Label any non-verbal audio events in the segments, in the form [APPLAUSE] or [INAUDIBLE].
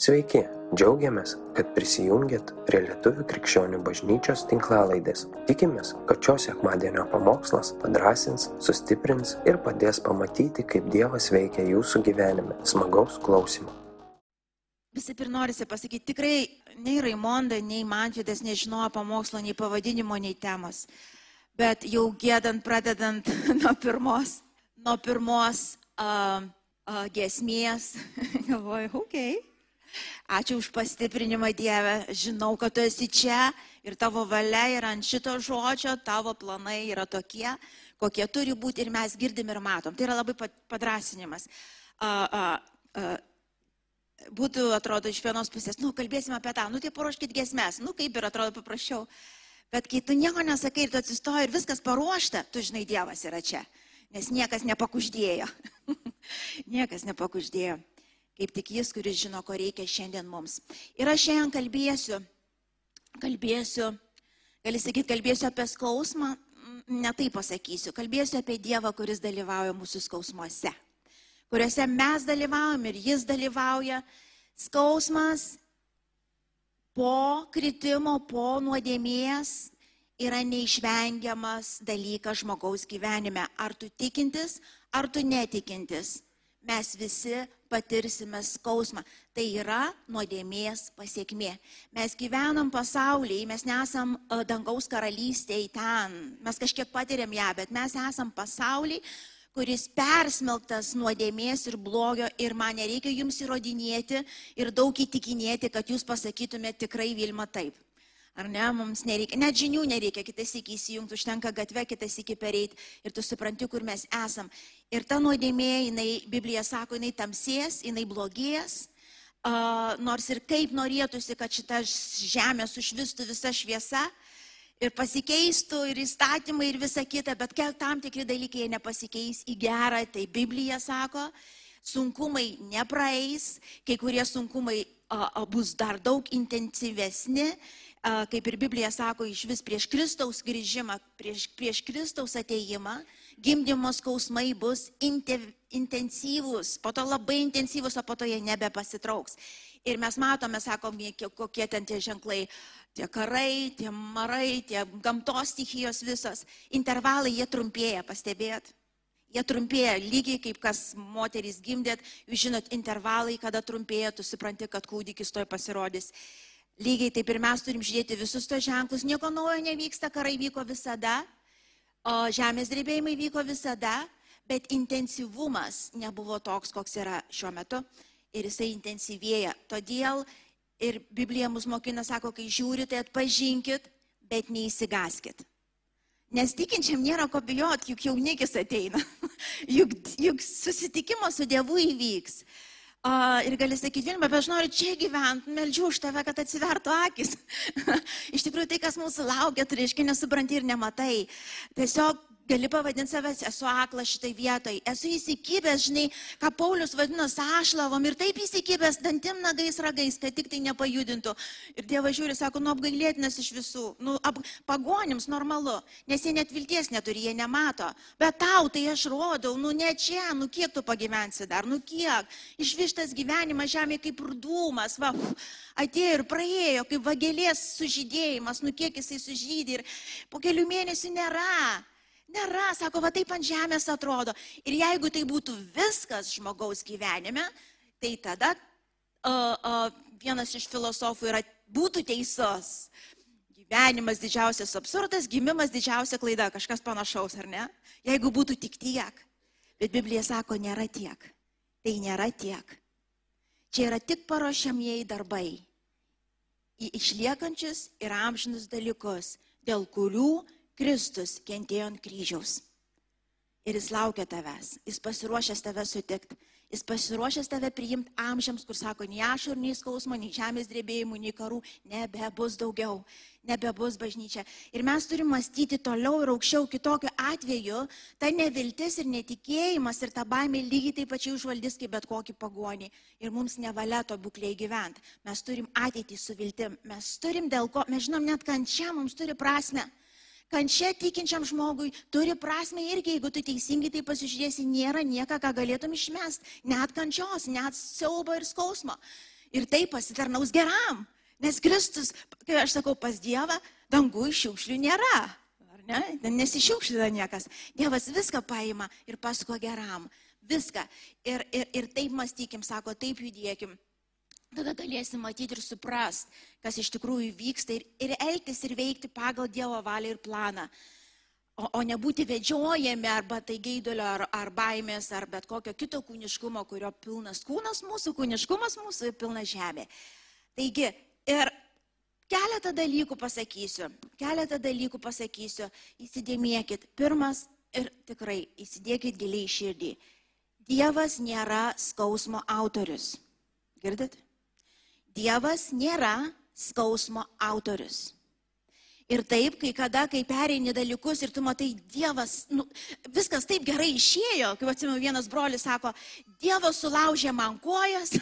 Sveiki, džiaugiamės, kad prisijungiat prie Lietuvų krikščionių bažnyčios tinklalaidės. Tikimės, kad šios sekmadienio pamokslas padrasins, sustiprins ir padės pamatyti, kaip Dievas veikia jūsų gyvenime. Smagaus klausimų. Visi ir norisi pasakyti, tikrai nei Raimonda, nei Mančidas nežinojo pamokslo, nei pavadinimo, nei temos. Bet jau gėdant, pradedant [LAUGHS] nuo pirmos, nuo pirmos uh, uh, gesmės, [LAUGHS] galvoju, okei. Okay Ačiū už pastiprinimą Dievę. Žinau, kad tu esi čia ir tavo valia yra ant šito žodžio, tavo planai yra tokie, kokie turi būti ir mes girdim ir matom. Tai yra labai padrasinimas. A, a, a, būtų, atrodo, iš vienos pusės, nu, kalbėsime apie tą, nu, tai paruoškit gesmes, nu, kaip ir atrodo paprasčiau. Bet kai tu nieko nesakai ir tu atsistoji ir viskas paruošta, tu žinai, Dievas yra čia. Nes niekas nepakuždėjo. [LAUGHS] niekas nepakuždėjo kaip tik jis, kuris žino, ko reikia šiandien mums. Ir aš šiandien kalbėsiu, kalbėsiu, gali sakyti, kalbėsiu apie skausmą, ne tai pasakysiu, kalbėsiu apie Dievą, kuris dalyvauja mūsų skausmuose, kuriuose mes dalyvaujam ir jis dalyvauja. Skausmas po kritimo, po nuodėmės yra neišvengiamas dalykas žmogaus gyvenime. Ar tu tikintis, ar tu netikintis mes visi patirsime skausmą. Tai yra nuodėmės pasiekmė. Mes gyvenam pasaulyje, mes nesam e, dangaus karalystėje ten, mes kažkiek patiriam ją, bet mes esam pasaulyje, kuris persmelktas nuodėmės ir blogio ir man nereikia jums įrodinėti ir daug įtikinėti, kad jūs pasakytumėte tikrai Vilma taip. Ar ne, mums nereikia, net žinių nereikia, kitas iki įsijungti, užtenka gatvę, kitas iki pereiti ir tu supranti, kur mes esam. Ir ta nuodėmė, jinai, Biblija sako, jinai tamsės, jinai blogės, uh, nors ir kaip norėtųsi, kad šita žemė sušvistų visa šviesa ir pasikeistų ir įstatymai ir visa kita, bet kiek tam tikri dalykai nepasikeis į gerą, tai Biblija sako, sunkumai nepraeis, kai kurie sunkumai uh, bus dar daug intensyvesni kaip ir Biblija sako, iš vis prieš Kristaus grįžimą, prieš, prieš Kristaus ateimą, gimdymo skausmai bus intensyvūs, po to labai intensyvūs, o po to jie nebepasitrauks. Ir mes matome, sakom, kokie ten tie ženklai, tie karai, tie marai, tie gamtos stichijos visos. Intervalai jie trumpėja, pastebėt. Jie trumpėja lygiai kaip kas moterys gimdėt, jūs žinot, intervalai, kada trumpėja, tu supranti, kad kūdikis toj pasirodys. Lygiai taip ir mes turim žiūrėti visus tos ženklus. Nieko naujo nevyksta, karai vyko visada, o žemės drebėjimai vyko visada, bet intensyvumas nebuvo toks, koks yra šiuo metu ir jisai intensyvėja. Todėl ir Biblija mus mokina, sako, kai žiūrite, atpažinkit, bet neįsigaskit. Nes tikinčiam nėra ko bijoti, juk jaunikis ateina, [LAUGHS] juk, juk susitikimas su Dievu įvyks. A, ir gali sakyti, Vilma, bet aš noriu čia gyventi, meldžiu už tave, kad atsivertų akis. [LAUGHS] Iš tikrųjų, tai, kas mūsų laukia, tu reiškia nesupranti ir nematai. Tiesiog gali pavadinti savęs, esu aklas šitai vietoj, esu įsikibęs, žinai, ką Paulius vadino sašlavom ir taip įsikibęs dantim nagais ragais, kad tik tai nepajudintų. Ir Dievas žiūri, sako, nu apgailėtinas iš visų, nu ap, pagonims normalu, nes jie net vilties neturi, jie nemato. Bet tau tai aš rodau, nu ne čia, nu kiek tu pagyvensi dar, nu kiek. Išvištas gyvenimas žemė kaip ir dūmas, va, atėjo ir praėjo, kaip vagelės sužydėjimas, nu kiek jisai sužydė ir po kelių mėnesių nėra. Nėra, sako, va taip ant žemės atrodo. Ir jeigu tai būtų viskas žmogaus gyvenime, tai tada uh, uh, vienas iš filosofų yra, būtų teisus. Gyvenimas didžiausias absurdas, gimimas didžiausia klaida, kažkas panašaus, ar ne? Jeigu būtų tik tiek. Bet Biblija sako, nėra tiek. Tai nėra tiek. Čia yra tik paruošiamieji darbai į išliekančius ir amžinus dalykus, dėl kurių Kristus kentėjo ant kryžiaus. Ir jis laukia tavęs, jis pasiruošęs tave sutikti, jis pasiruošęs tave priimti amžiams, kur sako, nei ašur, nei skausmo, nei žemės drebėjimų, nei karų, nebebus daugiau, nebebus bažnyčia. Ir mes turime mąstyti toliau ir aukščiau kitokiu atveju, ta neviltis ir netikėjimas ir ta baimė lygiai taip pačiai užvaldys kaip bet kokį pagonį. Ir mums nevalia to būklėje gyventi. Mes turim ateitį su viltim, mes turim dėl ko, mes žinom net kančia mums turi prasme. Kančia tikinčiam žmogui turi prasme irgi, jeigu tu teisingai tai pasižiūrėsi, nėra nieko, ką galėtum išmest, net kančios, net siaubo ir skausmo. Ir tai pasitarnaus geram. Nes Kristus, kai aš sakau pas Dievą, dangų šiukšlių nėra. Ne? Nesišiukšlina niekas. Dievas viską paima ir pasko geram. Viską. Ir, ir, ir taip mąstykim, sako, taip judėkim. Tada galėsim matyti ir suprast, kas iš tikrųjų vyksta ir, ir elgtis ir veikti pagal Dievo valią ir planą. O, o nebūti vedžiojami arba tai gaidulio ar, ar baimės ar bet kokio kito kūniškumo, kurio pilnas kūnas mūsų, kūniškumas mūsų ir pilna žemė. Taigi, ir keletą dalykų pasakysiu, keletą dalykų pasakysiu, įsidėmėkit. Pirmas ir tikrai įsidėkit giliai širdį. Dievas nėra skausmo autorius. Girdit? Dievas nėra skausmo autorius. Ir taip, kai kada, kai pereini dalykus ir tu matai, Dievas, nu, viskas taip gerai išėjo, kaip atsimenu, vienas brolis sako, Dievas sulaužė man kojas.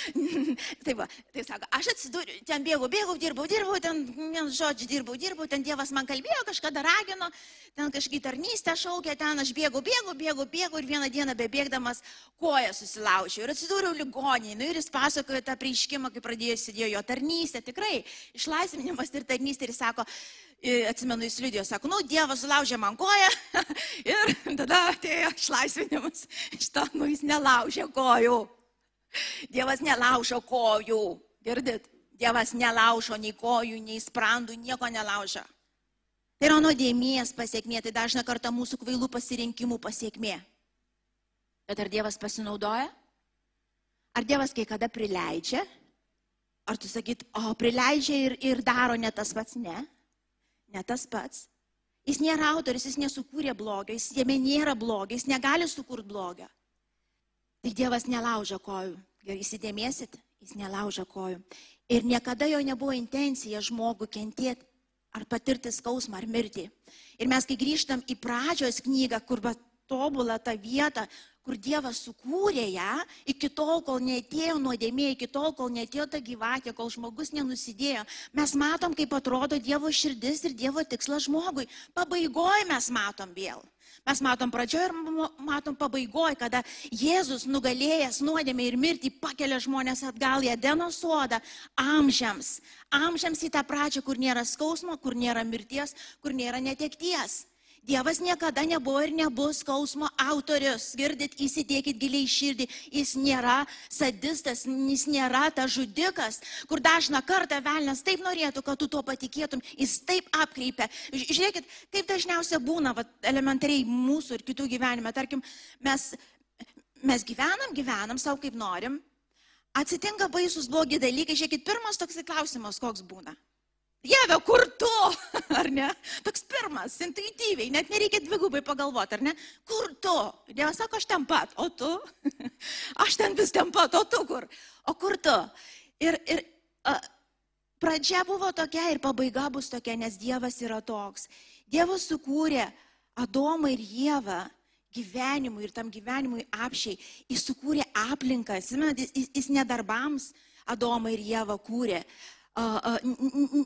[LAUGHS] taip, va, tai sako, aš atsidūriau, ten bėgau, bėgau, dirbau, dirbau, ten, vien žodžiu, dirbau, dirbau, ten Dievas man kalbėjo, kažkada ragino, ten kažkaip tarnystę šaukė, ten aš bėgau, bėgau, bėgau, bėgau ir vieną dieną bebėgdamas koją susilaužiau ir atsidūriau ligonį. Nu, ir jis pasakojo tą prieiškimą, kai pradėjo sėdėjo jo tarnystė, tikrai išlaisvinimas ir tarnystė ir sako, atsimenu, jis liudijo, sako, nu, Dievas sulaužė man koją [LAUGHS] ir tada atėjo išlaisvinimas. Iš to, nu, jis nelaužė kojų. Dievas nelaužo kojų. Girdit? Dievas nelaužo nei kojų, nei sprandų, nieko nelaužo. Tai yra nuodėmės pasiekmė, tai dažna kartą mūsų kvailų pasirinkimų pasiekmė. Bet ar Dievas pasinaudoja? Ar Dievas kai kada prileidžia? Ar tu sakyt, o prileidžia ir, ir daro ne tas pats? Ne. Ne tas pats. Jis nėra autoris, jis nesukūrė blogio, jis jame nėra blogio, jis negali sukurti blogio. Tai Dievas nelaužia kojų. Gerai įsidėmėsit, jis nelaužia kojų. Ir niekada jo nebuvo intencija žmogų kentėti ar patirti skausmą ar mirtį. Ir mes, kai grįžtam į pradžios knygą, kur tobulą tą vietą, kur Dievas sukūrė ją, iki tol, kol neatėjo nuodėmė, iki tol, kol neatėjo ta gyvatė, kol žmogus nenusidėjo, mes matom, kaip atrodo Dievo širdis ir Dievo tikslas žmogui. Pabaigoje mes matom vėl. Mes matom pradžioje ir matom pabaigoje, kada Jėzus nugalėjęs nuodėmę ir mirtį pakelia žmonės atgal į Edeno sodą amžiams. Amžiams į tą pradžią, kur nėra skausmo, kur nėra mirties, kur nėra netekties. Dievas niekada nebuvo ir nebus skausmo autorius. Girdit, įsidėkit giliai širdį. Jis nėra sadistas, jis nėra ta žudikas, kur dažna kartą velnės taip norėtų, kad tu tuo patikėtum. Jis taip apkreipia. Žiūrėkit, kaip dažniausiai būna va, elementariai mūsų ir kitų gyvenime. Tarkim, mes, mes gyvenam, gyvenam savo kaip norim. Atsitinka baisus blogi dalykai. Žiūrėkit, pirmas toks klausimas, koks būna. Jėve, kur tu? [LAUGHS] Ar ne? Toks pirmas, intuityviai, net nereikia dvigubai pagalvoti, ar ne? Kur tu? Dievas sako, aš ten pat, o tu? [LAUGHS] Aš ten vis ten pat, o tu kur? O kur tu? Ir, ir a, pradžia buvo tokia ir pabaiga bus tokia, nes Dievas yra toks. Dievas sukūrė Adomą ir Jėvą gyvenimui ir tam gyvenimui apšiai. Jis sukūrė aplinką, jis, jis, nedarbams Adomą ir Jėvą kūrė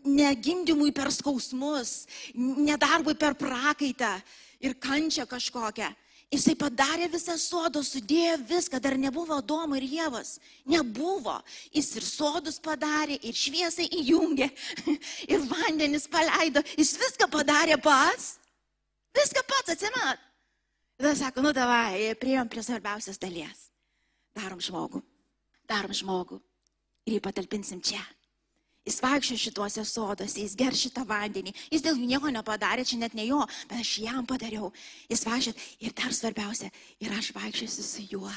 negimdymui per skausmus, nedarbui per prakaitą ir kančią kažkokią. Jisai padarė visą sodą, sudėjo viską, dar nebuvo Domo ir Jėvas. Nebuvo. Jis ir sodus padarė, ir šviesai įjungė, [LAUGHS] ir vandenis paleido. Jis viską padarė pats. Viską pats, atsimat. Tada sako, nu davai, prieėm prie svarbiausios dalies. Darom žmogų. Darom žmogų. Ir jį patalpinsim čia. Jis vaikščio šituose soduose, jis ger šitą vandenį. Jis dėl jų nieko nepadarė, čia net ne jo, bet aš jam padariau. Jis vaikščiot ir dar svarbiausia, ir aš vaikščiosiu su juo.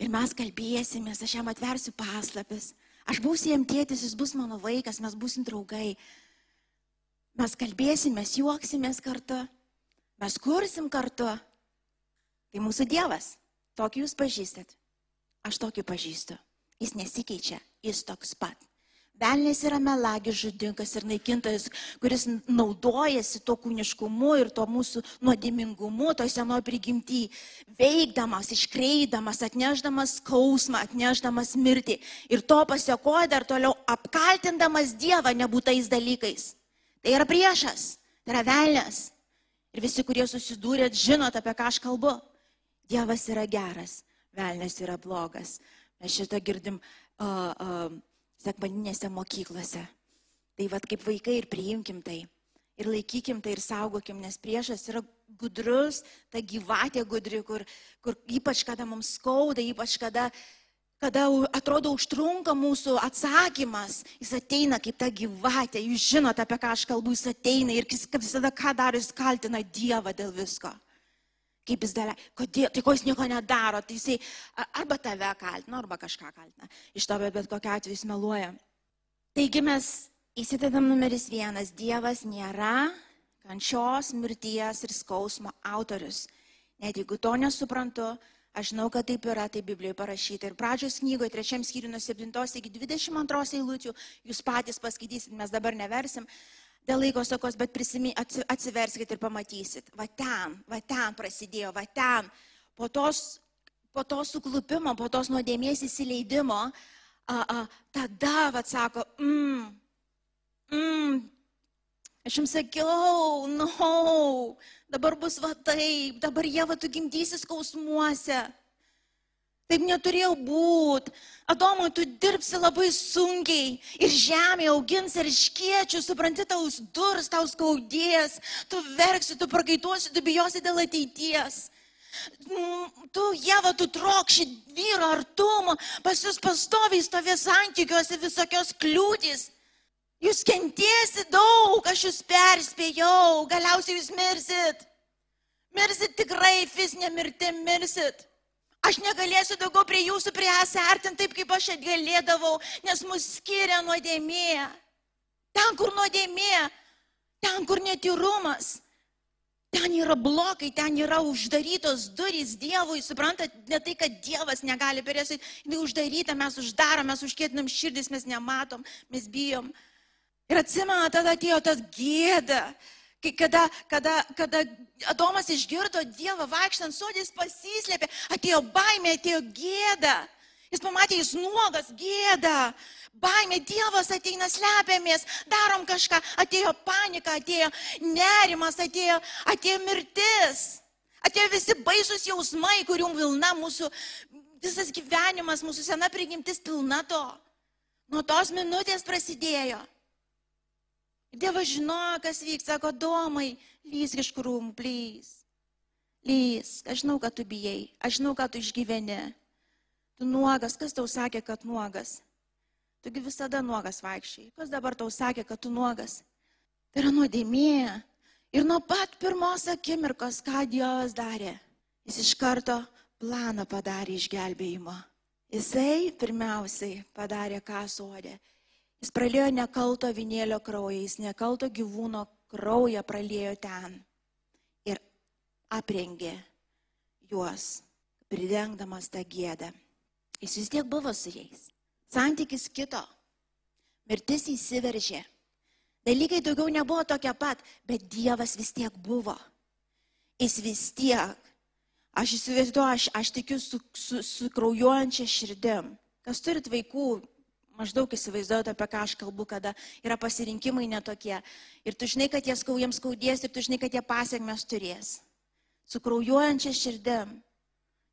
Ir mes kalbėsimės, aš jam atversiu paslapis. Aš būsiu jam tėtis, jis bus mano vaikas, mes busim draugai. Mes kalbėsimės, juoksimės kartu, mes kursim kartu. Tai mūsų Dievas, tokį jūs pažįstat. Aš tokį pažįstu. Jis nesikeičia, jis toks pat. Velnės yra melagis žudinkas ir naikintojas, kuris naudojasi to kūniškumu ir to mūsų nuodimingumu, to senojo prigimtį, veikdamas, iškreidamas, atneždamas skausmą, atneždamas mirtį. Ir to pasiekoja dar toliau apkaltindamas Dievą nebūtais dalykais. Tai yra priešas, tai yra velnės. Ir visi, kurie susidūrėt, žinot, apie ką aš kalbu. Dievas yra geras, velnės yra blogas. Mes šitą girdim uh, uh, sekmaninėse mokyklose. Tai vad kaip vaikai ir priimkim tai. Ir laikykim tai ir saugokim, nes priešas yra gudrus, ta gyvatė gudri, kur, kur ypač kada mums skauda, ypač kada, kada atrodo užtrunka mūsų atsakymas, jis ateina kaip ta gyvatė, jūs žinote, apie ką aš kalbu, jis ateina ir jis visada ką daro, jis kaltina Dievą dėl visko. Kaip jis darė, kodėl, tai ko jis nieko nedaro, tai jisai arba tave kaltina, arba kažką kaltina. Iš to bet kokia atveju jis meluoja. Taigi mes įsidedam numeris vienas, Dievas nėra kančios, mirties ir skausmo autorius. Net jeigu to nesuprantu, aš žinau, kad taip yra, tai Biblijoje parašyta. Ir pradžios knygoje, trečiam skyriui nuo 7 iki 22 eilučių, jūs patys paskaitysit, mes dabar neversim, dėl laiko sakos, bet prisimink, atsiverskite ir pamatysit. Va ten, va ten prasidėjo, va ten. Po tos, po to suklupimo, po tos nuodėmės įsileidimo, a, a, tada, va sako, mm, mm, aš jums sakiau, no, dabar bus va taip, dabar jie va tu gimdysis skausmuose. Taip neturėjo būti. Adomui, tu dirbsi labai sunkiai ir žemė augins ir iškiečių, supranti, tau durs, tau skaudės, tu verksi, tu prakaituosi, tu bijosi dėl ateities. Tu, Jeva, tu trokši vyro artumo, pas jūs pastoviai stovės santykiuose visokios kliūtis. Jūs kentėsit daug, aš jūs perspėjau, galiausiai jūs mirsit. Mirsit tikrai fizinė mirtim, mirsit. Aš negalėsiu daugiau prie jūsų priesartinti taip, kaip aš galėdavau, nes mus skiria nuodėmė. Ten, kur nuodėmė, ten, kur netyrumas, ten yra blokai, ten yra uždarytos durys Dievui. Suprantat, ne tai, kad Dievas negali perėsi, jinai uždaryta, mes uždarom, mes užkėtinam širdis, mes nematom, mes bijom. Ir atsimena, tada atėjo tas gėda. Kai kada, kada, kada Adomas išgirdo Dievą vaikštant sodės, pasislėpė, atėjo baimė, atėjo gėda. Jis pamatė, jis nuogas, gėda, baimė, Dievas ateina, slepiamės, darom kažką, atėjo panika, atėjo nerimas, atėjo, atėjo mirtis, atėjo visi baisus jausmai, kurių vilna mūsų, visas gyvenimas, mūsų sena prigimtis pilna to. Nuo tos minutės prasidėjo. Dievas žinojo, kas vyks, sako, domai, lys iš krūmų, plys. Lys, aš žinau, kad tu bijai, aš žinau, kad tu išgyveni. Tu nuogas, kas tau sakė, kad nuogas? Tugi visada nuogas vaikščiai. Kas dabar tau sakė, kad tu nuogas? Tai yra nuodėmė. Ir nuo pat pirmos akimirkos, ką Dievas darė, jis iš karto planą padarė išgelbėjimo. Jisai pirmiausiai padarė ką sodė. Jis pralėjo nekalto vinėlio kraują, jis nekalto gyvūno kraują pralėjo ten ir aprengė juos, pridengdamas tą gėdą. Jis vis tiek buvo su jais. Santykis kito. Mirtis įsiveržė. Dalykai daugiau nebuvo tokie pat, bet Dievas vis tiek buvo. Jis vis tiek. Aš įsivaizduoju, aš, aš tikiu su, su, su kraujuojančia širdim. Kas turit vaikų, Maždaug įsivaizduojate, apie ką aš kalbu, kada yra pasirinkimai netokie. Ir tu žinai, kad jie jiems skaudės ir tu žinai, kad jie pasiekmes turės. Su kraujuojančia širdim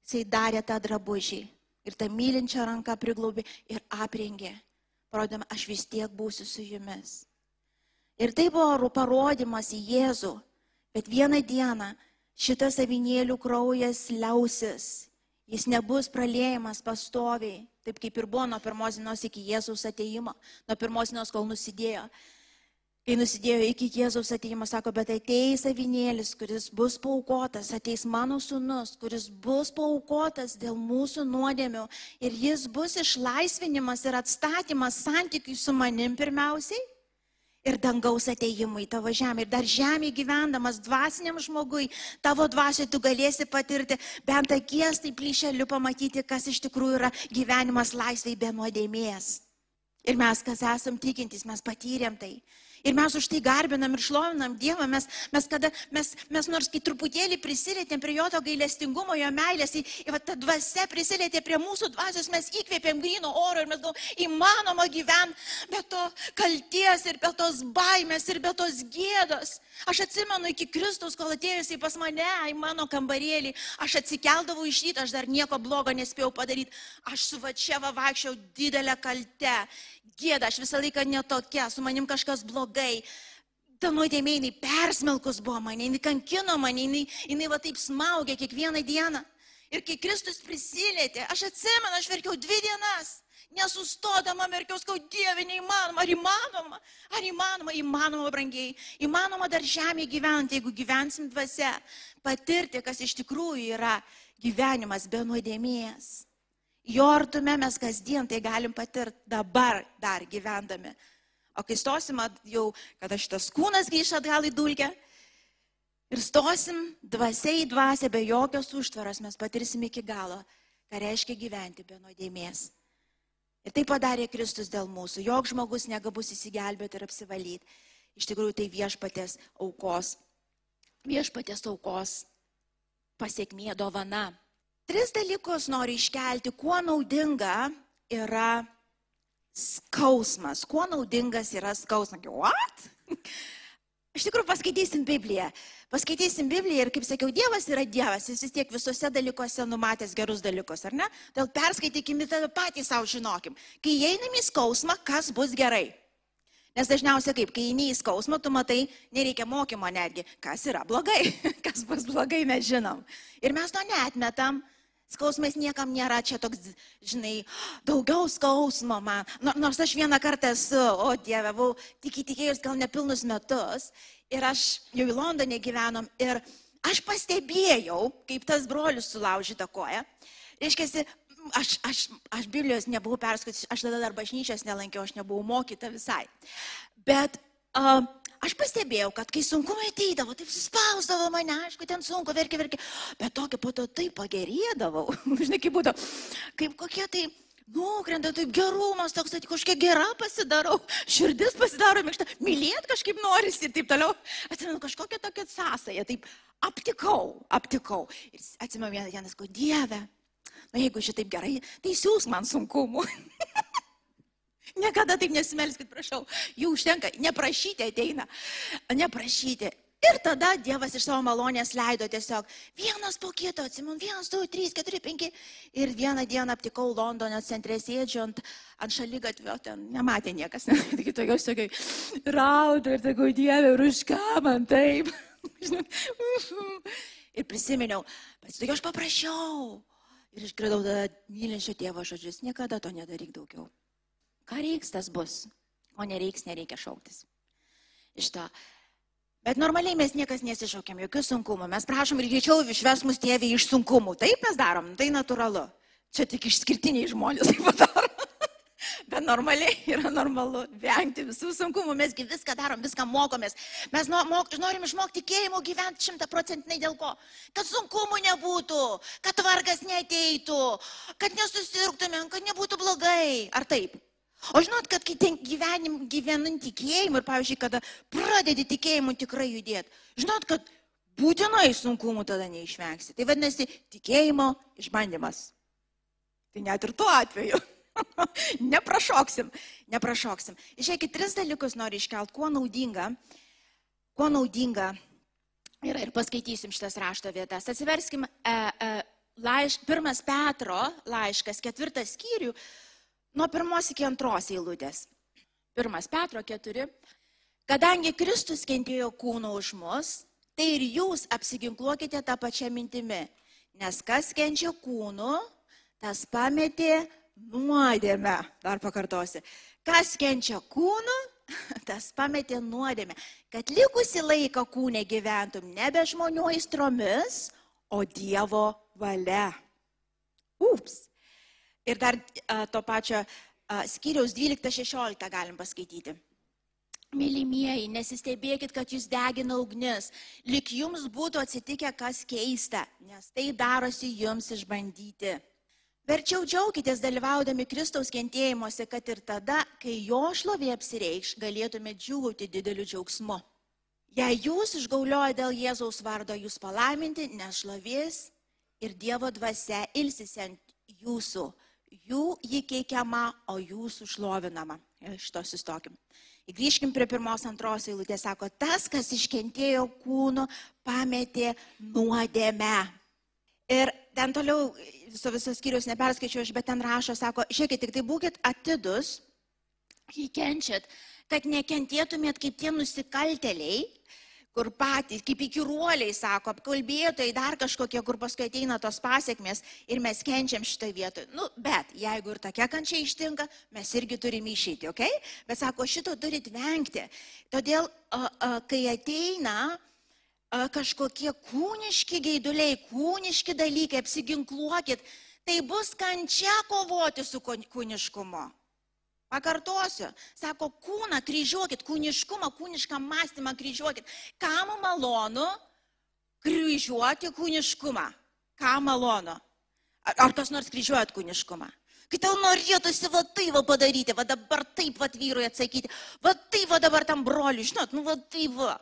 jisai darė tą drabužį ir tą mylinčią ranką priglaubė ir aprengė. Parodėme, aš vis tiek būsiu su jumis. Ir tai buvo parodimas į Jėzų. Bet vieną dieną šitas avinėlių kraujas liausis. Jis nebus pralėjimas pastoviai taip kaip ir buvo nuo pirmos dienos iki Jėzaus ateimo, nuo pirmos dienos, kol nusidėjo. Kai nusidėjo iki Jėzaus ateimo, sako, bet ateis avinėlis, kuris bus paukotas, ateis mano sunus, kuris bus paukotas dėl mūsų nuodėmių ir jis bus išlaisvinimas ir atstatymas santykiui su manim pirmiausiai ir dangaus ateimui tavo žemę. Ir dar žemė gyvendamas dvasiniam žmogui, tavo dvasiai tu galėsi patirti bent akies tai plyšeliu pamatyti, kas iš tikrųjų yra gyvenimas laisvai be nuodėmės. Ir mes, kas esam tikintys, mes patyrėm tai. Ir mes už tai garbinam ir šlovinam Dievą, mes, mes, kada, mes, mes nors kai truputėlį prisilietėm prie jo to gailestingumo, jo meilės, į, į va, tą dvasę prisilietė prie mūsų dvasios, mes įkvėpėm grino oro ir mes galvom, įmanoma gyventi be to kalties ir be tos baimės ir be tos gėdos. Aš atsimenu iki Kristaus, kol atėjusiai pas mane į mano kambarėlį, aš atsikeldavau iš ryto, aš dar nieko blogo nespėjau padaryti, aš su vačiava vaikščiau didelę kaltę, gėdą, aš visą laiką netokia, su manim kažkas blogai. Ta nuodėmė, jinai persmelkus buvo mane, jinai kankino mane, jinai, jinai va taip smaugė kiekvieną dieną. Ir kai Kristus prisilietė, aš atsimenu, aš verkiau dvi dienas. Nesustodama verkiau, skau, Dieve, neįmanoma, ar įmanoma, ar įmanoma, įmanoma, brangiai, įmanoma dar žemėje gyventi, jeigu gyvensim dvasia, patirti, kas iš tikrųjų yra gyvenimas be nuodėmės. Jo artume mes kasdien tai galim patirti dabar dar gyvendami. O kai stosim jau, kada šitas kūnas grįš atgal į dulkę ir stosim dvasiai į dvasę be jokios užtvaros, mes patirsim iki galo, ką reiškia gyventi be nuodėmės. Ir tai padarė Kristus dėl mūsų. Jok žmogus negabus įsigelbėti ir apsivalyti. Iš tikrųjų tai viešpatės aukos. Viešpatės aukos pasiekmė dovana. Tris dalykus noriu iškelti, kuo naudinga yra skausmas. Kuo naudingas yra skausmas. What? Iš tikrųjų, paskaitysim Bibliją. Paskaitysim Bibliją ir, kaip sakiau, Dievas yra Dievas. Jis vis tiek visuose dalykuose numatęs gerus dalykus, ar ne? Dėl perskaitykim ir tada patys savo žinokim. Kai einam į skausmą, kas bus gerai? Nes dažniausiai kaip, kai eini į skausmą, tu matai, nereikia mokymo netgi, kas yra blogai, [LAUGHS] kas bus blogai, mes žinom. Ir mes to netmetam. Skausmas niekam nėra čia toks, žinai, daugiau skausmo man. Nors aš vieną kartą esu, o Dieve, buvau tik įtikėjus gal nepilnus metus ir aš jau į Londone gyvenom ir aš pastebėjau, kaip tas brolius sulaužyta koja. Reiškia, aš, aš, aš Biblijos nebuvau perskaitęs, aš tada dar bažnyčios nelankiau, aš nebuvau mokyta visai. Bet uh, aš pastebėjau, kad kai sunkumai ateidavo, taip suspausdavo mane, aišku, ten sunku, verkia, verkia, bet tokia po to taip pagerėdavau, [LAUGHS] žinai, kaip būtų, kaip kokie tai nukrenta, taip gerumas, toks, tai kažkokia gera pasidarau, širdis pasidaro minkšta, mylėt kažkaip norisi ir taip toliau. Atsimenu, kažkokia tokia sąsaja, taip aptikau, aptikau. Ir atsimenu vieną dieną, sakau, Dieve, na jeigu šitaip gerai, tai siūs man sunkumų. [LAUGHS] Niekada taip nesimelskit, prašau. Jų užtenka. Neprašyti ateina. Neprašyti. Ir tada Dievas iš savo malonės leido tiesiog vienas po kito, atsimenu, vienas, du, trys, keturi, penki. Ir vieną dieną aptikau Londono centre sėdžiu ant, ant šaly gatvio, ten nematė niekas, [LAUGHS] tik tokios tokiai raudu ir sakau, Dieve, ir už ką man taip. [LAUGHS] ir prisiminiau, tokia aš paprašiau. Ir išgirdau tada mylinčio tėvo žodžius, niekada to nedaryk daugiau. Ką reiks, tas bus. O nereiks, nereikia šauktis. Iš to. Bet normaliai mes niekas nesišaukiam, jokių sunkumų. Mes prašom ir greičiau išves mus tėvį iš sunkumų. Taip mes darom, tai natūralu. Čia tik išskirtiniai žmonės taip padaro. [LAUGHS] Bet normaliai yra normalu vengti visų sunkumų, mesgi viską darom, viską mokomės. Mes no, mok, norim išmokti tikėjimo gyventi šimtaprocentinai dėl ko? Kad sunkumų nebūtų, kad vargas neteitų, kad nesusirgtumėm, kad nebūtų blogai. Ar taip? O žinot, kad kai gyvenim, gyvenant tikėjimu ir, pavyzdžiui, kada pradedi tikėjimu tikrai judėti, žinot, kad būtinai sunkumų tada neišvengsi. Tai vadinasi, tikėjimo išbandymas. Tai net ir tuo atveju. [LAUGHS] neprašoksim, neprašoksim. Išėkit, tris dalykus noriu iškelt, kuo naudinga, kuo naudinga yra ir paskaitysim šitas rašto vietas. Atsiverskim, e, e, laiš, pirmas Petro laiškas, ketvirtas skyrių, nuo pirmos iki antros eilutės. Pirmas Petro keturi. Kadangi Kristus kentėjo kūno už mus, tai ir jūs apsiginkluokite tą pačią mintimį. Nes kas kenčia kūnu, tas pametė nuodėmę. Dar pakartosi. Kas kenčia kūnu, [LAUGHS] tas pametė nuodėmę. Kad likusi laiką kūne gyventum nebe žmonių aistromis, o Dievo valia. Ups. Ir dar to pačio skyriaus 12-16 galim paskaityti. Mylimieji, nesistebėkit, kad jūs degina ugnis, lik jums būtų atsitikę kas keista, nes tai darosi jums išbandyti. Verčiau džiaukitės dalyvaudami Kristaus kentėjimuose, kad ir tada, kai jo šlovė apsireikš, galėtume džiūgauti dideliu džiaugsmu. Jei jūs išgaulioja dėl Jėzaus vardo, jūs palaiminti, nes šlovės ir Dievo dvasia ilsisi ant jūsų. Jų jį keikiama, o jūsų šlovinama. Šito sustokim. Grįžkim prie pirmos, antros eilutės. Sako, tas, kas iškentėjo kūnu, pametė nuodėmę. Ir ten toliau, viso visos skyrius neperskaičiu aš, bet ten rašo, sako, žiūrėkit, tik tai būkit atidus, kai kenčiat, kad nekentėtumėt kaip tie nusikalteliai, kur patys, kaip įkiruoliai, sako, apkalbėtojai, dar kažkokie, kur paskui ateina tos pasiekmes ir mes kenčiam šitą vietą. Nu, bet jeigu ir tokia kančia ištinka, mes irgi turime išeiti, ok? Bet sako, šito turit vengti. Todėl, a, a, kai ateina a, kažkokie kūniški gaiduliai, kūniški dalykai, apsiginkluokit, tai bus kančia kovoti su kūniškumu. Pakartosiu, sako, kūną kryžiuokit, kūniškumą, kūnišką mąstymą kryžiuokit. Kam malonu kryžiuoti kūniškumą? Kam malonu? Ar, kas nors kryžiuojat kūniškumą? Kai tau norėtųsi va tai va padaryti, va dabar taip va vyrui atsakyti, va taip va dabar tam broliui, žinot, nu va taip va.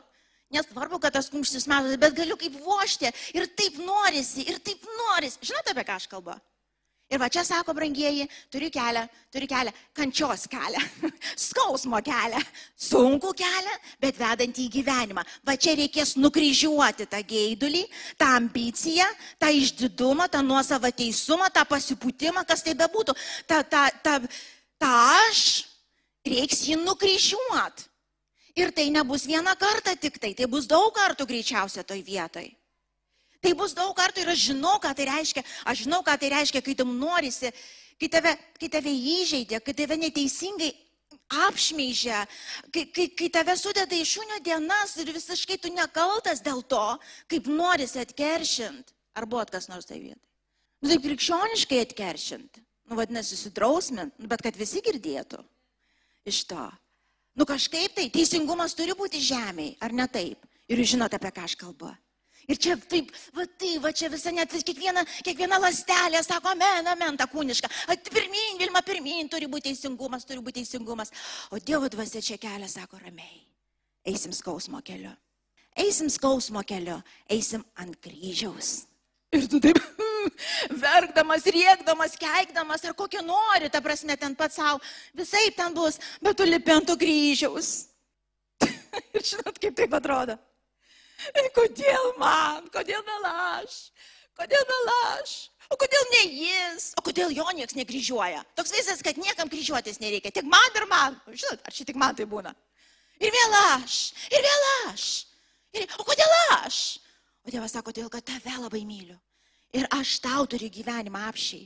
Nesvarbu, kad tas kumštis metas, bet galiu kaip vošti ir taip norisi, ir taip norisi. Žinote, apie ką aš kalbu? Ir va čia sako, brangieji, turiu kelią, turiu kelią, kančios kelią, [LAUGHS] skausmo kelią, sunku kelią, bet vedantį į gyvenimą. Va čia reikės nukryžiuoti tą geidulį, tą ambiciją, tą išdidumą, tą nuosavą teisumą, tą pasipūtimą, kas tai bebūtų. Ta, ta, ta, ta aš, reiks jį nukryžiuoti. Ir tai nebus vieną kartą tik tai, tai bus daug kartų greičiausia toj vietoj. Tai bus daug kartų ir aš žinau, ką tai reiškia. Aš žinau, ką tai reiškia, kai tam norisi, kai tave, kai tave įžeidė, kai tave neteisingai apšmeižia, kai, kai, kai tave sudeda į šunio dienas ir visiškai tu nekaltas dėl to, kaip norisi atkeršint. Ar buvo kas nors tai vietai? Nu, taip krikščioniškai atkeršint. Nu, vadinasi, susidrausmint, nu, bet kad visi girdėtų iš to. Nu, kažkaip tai, teisingumas turi būti žemėje, ar ne taip? Ir jūs žinote, apie ką aš kalbu. Ir čia taip, va tai, va čia visa net kiekviena, kiekviena lastelė sako, amen, amen, ta kūniška. At pirmin, Vilma, pirmin, turi būti teisingumas, turi būti teisingumas. O Dievo dvasia čia kelia, sako, ramiai. Eisim skausmo keliu. Eisim skausmo keliu, eisim ant kryžiaus. Ir tu taip, verkdamas, riekdamas, keikdamas, ar kokią nori, ta prasme, ten pats savo, visai ten bus, bet tu lipi ant to kryžiaus. [LAUGHS] Ir žinot, kaip taip atrodo. [LAUGHS] Kodėl man? Kodėl vėl aš? Kodėl vėl aš? O kodėl ne jis? O kodėl jo niekas nekryžiuoja? Toks visas, kad niekam kryžiuotis nereikia. Tik man ir man. Žinot, ar čia tik man tai būna? Ir vėl aš. Ir vėl aš. Ir, o kodėl aš? O Dievas sako, todėl, kad tave labai myliu. Ir aš tau turiu gyvenimą apšiai.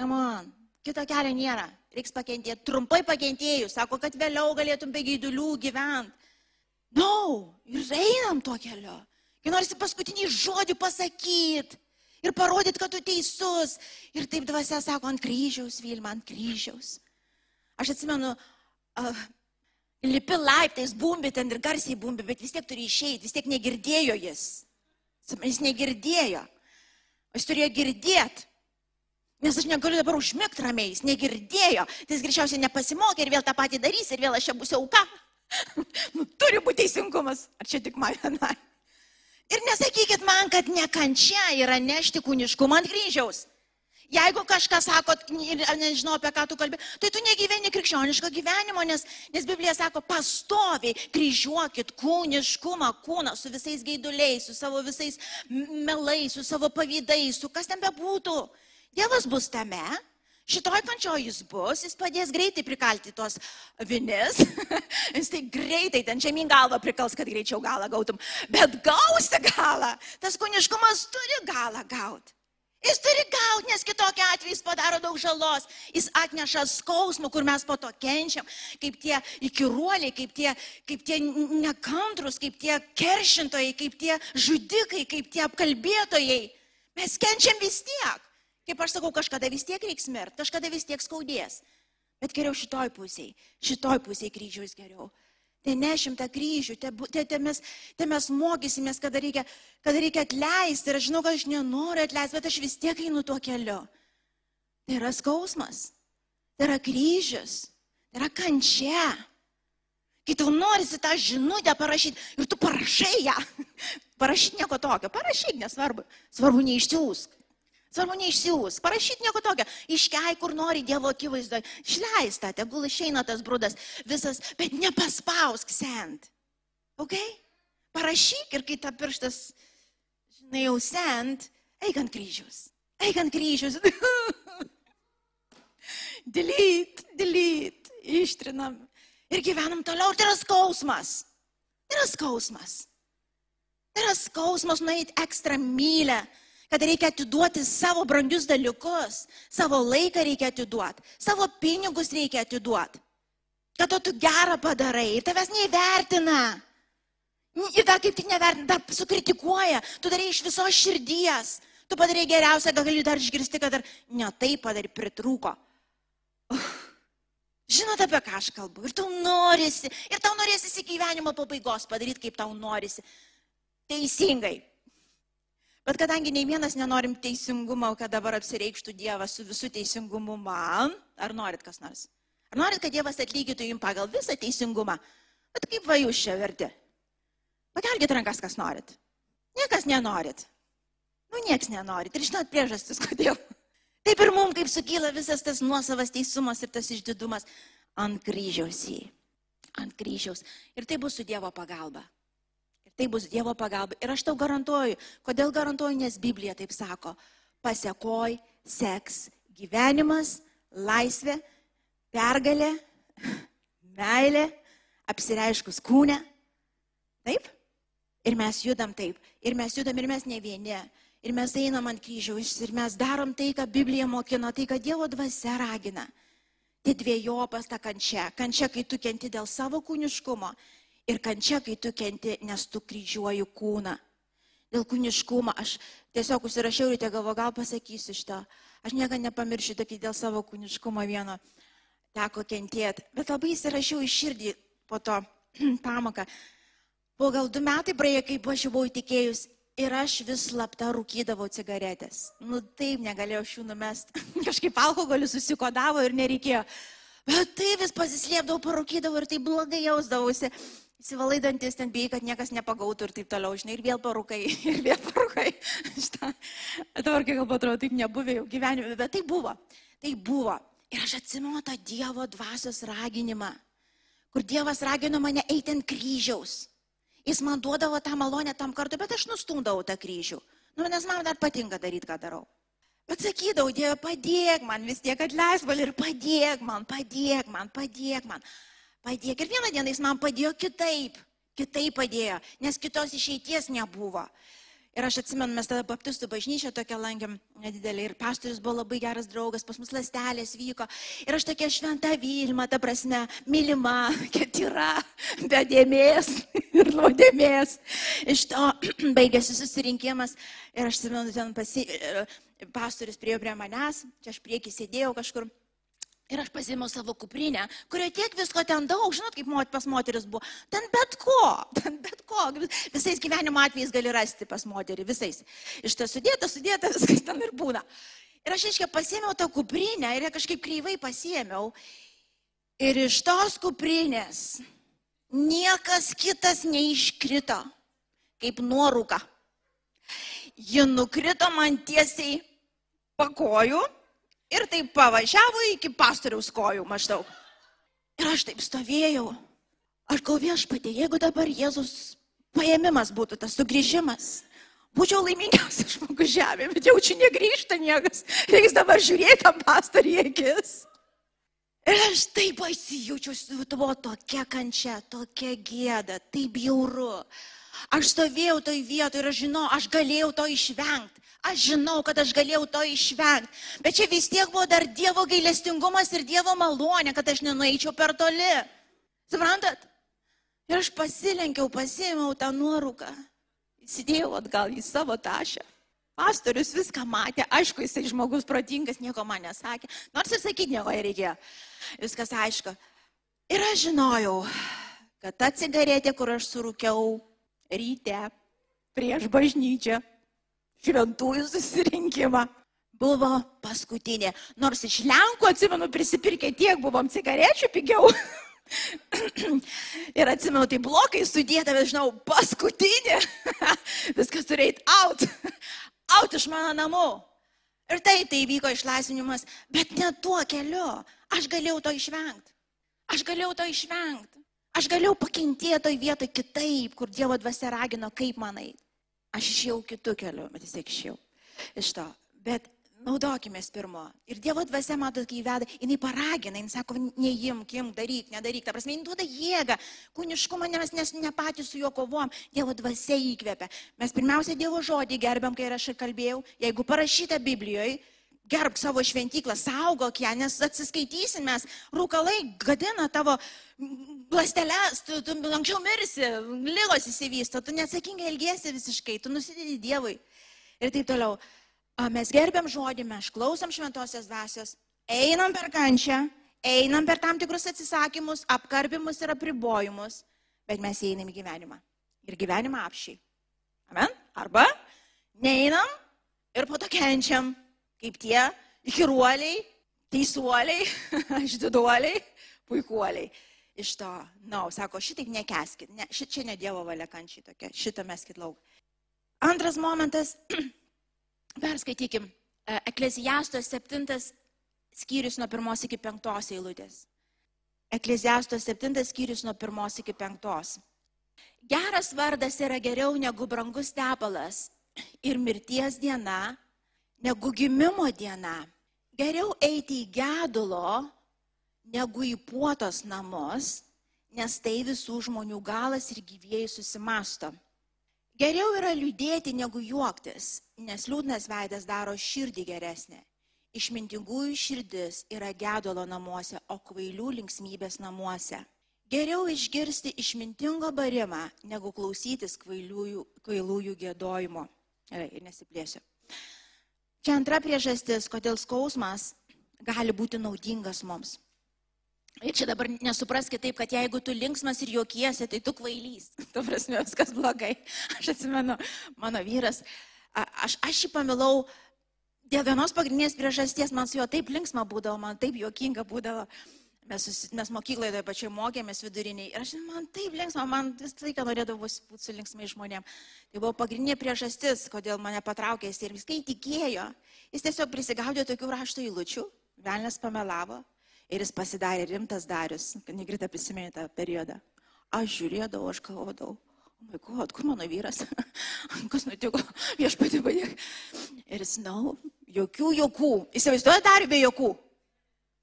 Come on. Kito kelio nėra. Reiks pakentėti. Trumpai pakentėjus. Sako, kad vėliau galėtum be gaidulių gyventi. No, ir einam tuo keliu. Kai norisi paskutinį žodį pasakyti ir parodyti, kad tu teisus. Ir taip dvasia sako, ant kryžiaus, Vilma, ant kryžiaus. Aš atsimenu, uh, lipi laiptais, bumbi ten ir garsiai bumbi, bet vis tiek turi išeiti, vis tiek negirdėjo jis. Jis negirdėjo. Jis turėjo girdėti. Nes aš negaliu dabar užmigti ramiai, jis negirdėjo. Tai jis greičiausiai nepasimokė ir vėl tą patį darys ir vėl aš čia būsiu auka. [LAUGHS] nu, turi būti teisingumas. Ar čia tik man vienai? Ir nesakykit man, kad nekančia yra nešti kūniškumą ant kryžiaus. Jeigu kažkas sako, nežinau apie ką tu kalbė, tai tu negyveni krikščioniško gyvenimo, nes, nes Biblija sako, pastoviai kryžiuokit kūniškumą, kūną su visais gaiduliais, su savo visais melais, su savo pavydais, su kas ten bebūtų. Dievas bus tame, Šitoj kančioj jis bus, jis padės greitai prikalti tos vinis, [LAUGHS] jis tai greitai ten žemyn galvą prikals, kad greičiau galą gautum, bet gausi galą, tas kūniškumas turi galą gauti. Jis turi gauti, nes kitokia atveju jis padaro daug žalos. Jis atneša skausmų, kur mes po to kenčiam, kaip tie įkiruoliai, kaip tie, kaip tie nekantrus, kaip tie keršintojai, kaip tie žudikai, kaip tie apkalbėtojai. Mes kenčiam vis tiek. Kaip aš sakau, kažkada vis tiek reiks mirti, kažkada vis tiek skaudės. Bet geriau šitoj pusėje, šitoj pusėje kryžiaus geriau. Tai nešim tą kryžių, te, te, te, mes, te mes mokysimės, kada reikia, kada reikia atleisti. Ir aš žinau, kad aš nenoriu atleisti, bet aš vis tiek einu tuo keliu. Tai yra skausmas. Tai yra kryžius. Tai yra kančia. Kai tau norisi tą žinutę parašyti ir tu parašai ją. [LAUGHS] Parašyti nieko tokio. Parašyk, nesvarbu. Svarbu neišsiųsk. Svarbu neišsiųsk. Parašyk nieko tokio. Iškei, kur nori Dievo akivaizdoje. Išleista, tegul išeina tas brudas visas, bet nepaspausk sent. Ok? Parašyk ir kai ta pirštas, žinai, jau sent, eik ant kryžius. Eik ant kryžius. [LAUGHS] delete, delete, ištrinam ir gyvenam toliau. Ir tai yra skausmas. Tai yra skausmas. Tai yra skausmas nueiti ekstra mylę, kad reikia atiduoti savo brangius dalykus, savo laiką reikia atiduoti, savo pinigus reikia atiduoti. Kad tu gerą padarai ir tavęs neįvertina. Ir dar kaip tik nevertina, dar sukritikuoja, tu darai iš visos širdies. Tu padarai geriausia, gal gali dar išgirsti, kad dar ne taip padarai, pritrūko. Uf. Žinote, apie ką aš kalbu. Ir tau norisi, ir tau norisi iki gyvenimo pabaigos padaryti, kaip tau norisi. Teisingai. Bet kadangi nei vienas nenorim teisingumo, kad dabar apsireikštų Dievas su visų teisingumu man, ar norit kas nors? Ar norit, kad Dievas atlygytų jums pagal visą teisingumą? Bet kaip va jūs čia verti? Pakelkite rankas, kas norit. Niekas nenorit. Nu, nieks nenorit. Ir žinot priežastis, [LAUGHS] kodėl. Taip ir mums, kaip sukyla visas tas nuosavas teisumas ir tas išdidumas ant kryžiaus jį. Ant kryžiaus. Ir tai bus su Dievo pagalba. Tai bus Dievo pagalba. Ir aš tau garantuoju, kodėl garantuoju, nes Biblija taip sako. Pasiekoj, seks gyvenimas, laisvė, pergalė, [LAUGHS] meilė, apsireiškus kūne. Taip? Ir mes judam taip. Ir mes judam ir mes ne vieni. Ir mes einam ant kryžiaus ir mes darom tai, ką Biblija mokino, tai, ką Dievo dvasia ragina. Tai dviejopas ta kančia. Kančia, kai tu kenti dėl savo kūniškumo ir kančia, kai tu kenti, nes tu kryžiuoji kūną. Dėl kūniškumo aš tiesiog užsirašiau ir te galvo, gal pasakysiu šitą. Aš niekada nepamiršiu, tokį dėl savo kūniškumo vieno teko kentėti. Bet labai įsirašiau į širdį po to [CLEARS THROAT] pamoką. Po gal du metai praėjo, kai aš jau buvau įtikėjus Ir aš vis slapta rūkydavau cigaretės. Nu taip, negalėjau šių numest. [LAUGHS] Kažkaip alkoholiu susikodavo ir nereikėjo. Bet tai vis pasislėpdavau, parūkydavau ir tai blogai jausdavausi. Įsivalai dantis ten bijai, kad niekas nepagautų ir taip toliau, žinai, ir vėl parūkai, [LAUGHS] ir vėl parūkai. Šitą. Dabar, kai galbūt atrodo, taip nebuvė jau gyvenime, bet tai buvo. Tai buvo. Ir aš atsimenu tą Dievo dvasios raginimą, kur Dievas ragino mane eiti ant kryžiaus. Jis man duodavo tą malonę tam kartu, bet aš nustumdavau tą kryžių. Nu, nes man dar patinka daryti, ką darau. Bet sakydavau, Dieve, padėk man vis tiek atleis val ir padėk man, padėk man, padėk man. Padėk. Ir vieną dieną jis man padėjo kitaip. Kitaip padėjo, nes kitos išeities nebuvo. Ir aš atsimenu, mes tada baptistų bažnyčią tokią lankėm nedidelį ir pastorius buvo labai geras draugas, pas mus lastelės vyko. Ir aš tokia šventa Vilma, ta prasme, mylima, [LAUGHS] ketira, be dėmės [LAUGHS] ir nuodėmės. Iš to [CLEARS THROAT] baigėsi susirinkimas ir aš atsimenu, ten pasi... pastorius priejo prie manęs, čia aš prieki sėdėjau kažkur. Ir aš pasėmiau savo kuprinę, kurioje tiek visko ten daug, žinot, kaip mot, pas moteris buvo. Ten bet ko, [LAUGHS] ten bet ko, visais gyvenimo atvejais gali rasti pas moterį, visais. Iš to sudėta, sudėta, [LAUGHS] viskas ten ir būna. Ir aš, aiškiai, pasėmiau tą kuprinę ir ją kažkaip kreivai pasėmiau. Ir iš tos kuprinės niekas kitas neiškrito, kaip nuorūka. Ji nukrito man tiesiai pakojų ir taip pavažiavo iki pastoriaus kojų maždaug. Ir aš taip stovėjau. Aš gal viešpatė, jeigu dabar Jėzus paėmimas būtų tas sugrįžimas, būčiau laimingiausias žmogus žemė, bet jaučiu negrįžta niekas. Reiks dabar žiūrėti tam pastorį akis. Ir aš taip pasijaučiu, su tuo tokia kančia, tokia gėda, taip jauru. Aš stovėjau toj vietoje ir aš žinau, aš galėjau to išvengti. Aš žinau, kad aš galėjau to išvengti. Bet čia vis tiek buvo dar Dievo gailestingumas ir Dievo malonė, kad aš nenueičiau per toli. Suprantat? Ir aš pasilenkiau, pasėmiau tą nuorūką. Įsidėjau atgal į savo tašę. Pastorius viską matė, aišku, jisai žmogus protingas, nieko man nesakė. Nors ir sakyti nieko reikėjo. Viskas aišku. Ir aš žinojau, kad ta cigaretė, kur aš surūkiau ryte prieš bažnyčią, šventųjų susirinkimą. buvo paskutinė. Nors iš Lenkų, atsimenu, prisipirkę tiek buvom cigarečių pigiau. ir atsimenu, tai blokai sudėta, bet žinau, paskutinė. Viskas turi eiti out. out iš mano namų. Ir taip tai vyko išlaisvinimas, bet ne tuo keliu. Aš galėjau to išvengti. Aš galėjau to išvengti. Aš galėjau pakentėti toj vietoj kitaip, kur Dievo dvasia ragino, kaip manai. Aš išėjau kitų kelių, bet vis tiek išėjau iš to. Bet naudokime pirmo. Ir Dievo dvasia, matot, kai įveda, jinai paragina, jinai sako, neimk, imk, daryk, nedaryk. Ta prasme, jinai duoda jėgą, kūniškumą, nes mes ne patys su juo kovom. Dievo dvasia įkvepia. Mes pirmiausia Dievo žodį gerbiam, kai aš kalbėjau. Jeigu parašyta Biblijoje, gerbk savo šventyklą, saugok ją, nes atsiskaitysim mes, rūkalai gadina tavo lastelės, tu, tu anksčiau mirsi, lygos įsivysto, tu neatsakingai elgėsi visiškai, tu nusidedi Dievui. Ir taip toliau. Mes gerbiam žodį, mes klausom šventosios dvasios, einam per kančią, einam per tam tikrus atsisakymus, apkarpimus ir apribojimus, bet mes einam į gyvenimą. Ir gyvenimą apšiai. Amen? Arba neinam ir po to kenčiam kaip tie įkiruoliai, teisuoliai, [LAUGHS] išdiduoliai, puikuoliai. Iš to, na, no, sako, šitaip nekeskit, ne, šit čia ne Dievo valia kančiai tokia, šitą meskit lauk. Antras momentas, [CLEARS THROAT] perskaitykim, e, Ekleziastos septintas skyrius nuo pirmos iki penktos eilutės. Ekleziastos septintas skyrius nuo pirmos iki penktos. Geras vardas yra geriau negu brangus tepalas [CLEARS THROAT] ir mirties diena negu gimimo diena. Geriau eiti į gedulo, negu į puotos namus, nes tai visų žmonių galas ir gyvėjai susimasto. Geriau yra liūdėti negu juoktis, nes liūdnas veidas daro širdį geresnę. Išmintingųjų širdis yra gedulo namuose, o kvailių linksmybės namuose. Geriau išgirsti išmintingo barimą, negu klausytis kvailiųjų, kvailųjų gėdojimo. Gerai, ir nesiplėsiu. Čia antra priežastis, kodėl skausmas gali būti naudingas mums. Ir čia dabar nesupraskite taip, kad jeigu tu linksmas ir juokiesi, tai tu kvailys. [LAUGHS] Tu prasme, viskas blogai. Aš atsimenu, mano vyras, aš, aš jį pamilau dėl vienos pagrindinės priežasties, man su juo taip linksma būdavo, man taip juokinga būdavo. Mes, mes mokykloje toje pačioje mokėmės viduriniai. Ir aš, man taip linksma, man visą laiką norėdavau būti su linksmai žmonėm. Tai buvo pagrindinė priežastis, kodėl mane patraukė jis. Ir viskai tikėjo. Jis tiesiog prisigaudė tokių rašto įlučių. Velnes pamelavo. Ir jis pasidarė rimtas darius. Negrita prisiminė tą periodą. Aš žiūrėdavau, aš galvodavau. O my god, kur mano vyras? [LAUGHS] Kas nutiko? Viešpatį padėk. Ir jis, na, no, jokių jokų. Įsivaizduoja dar be jokų.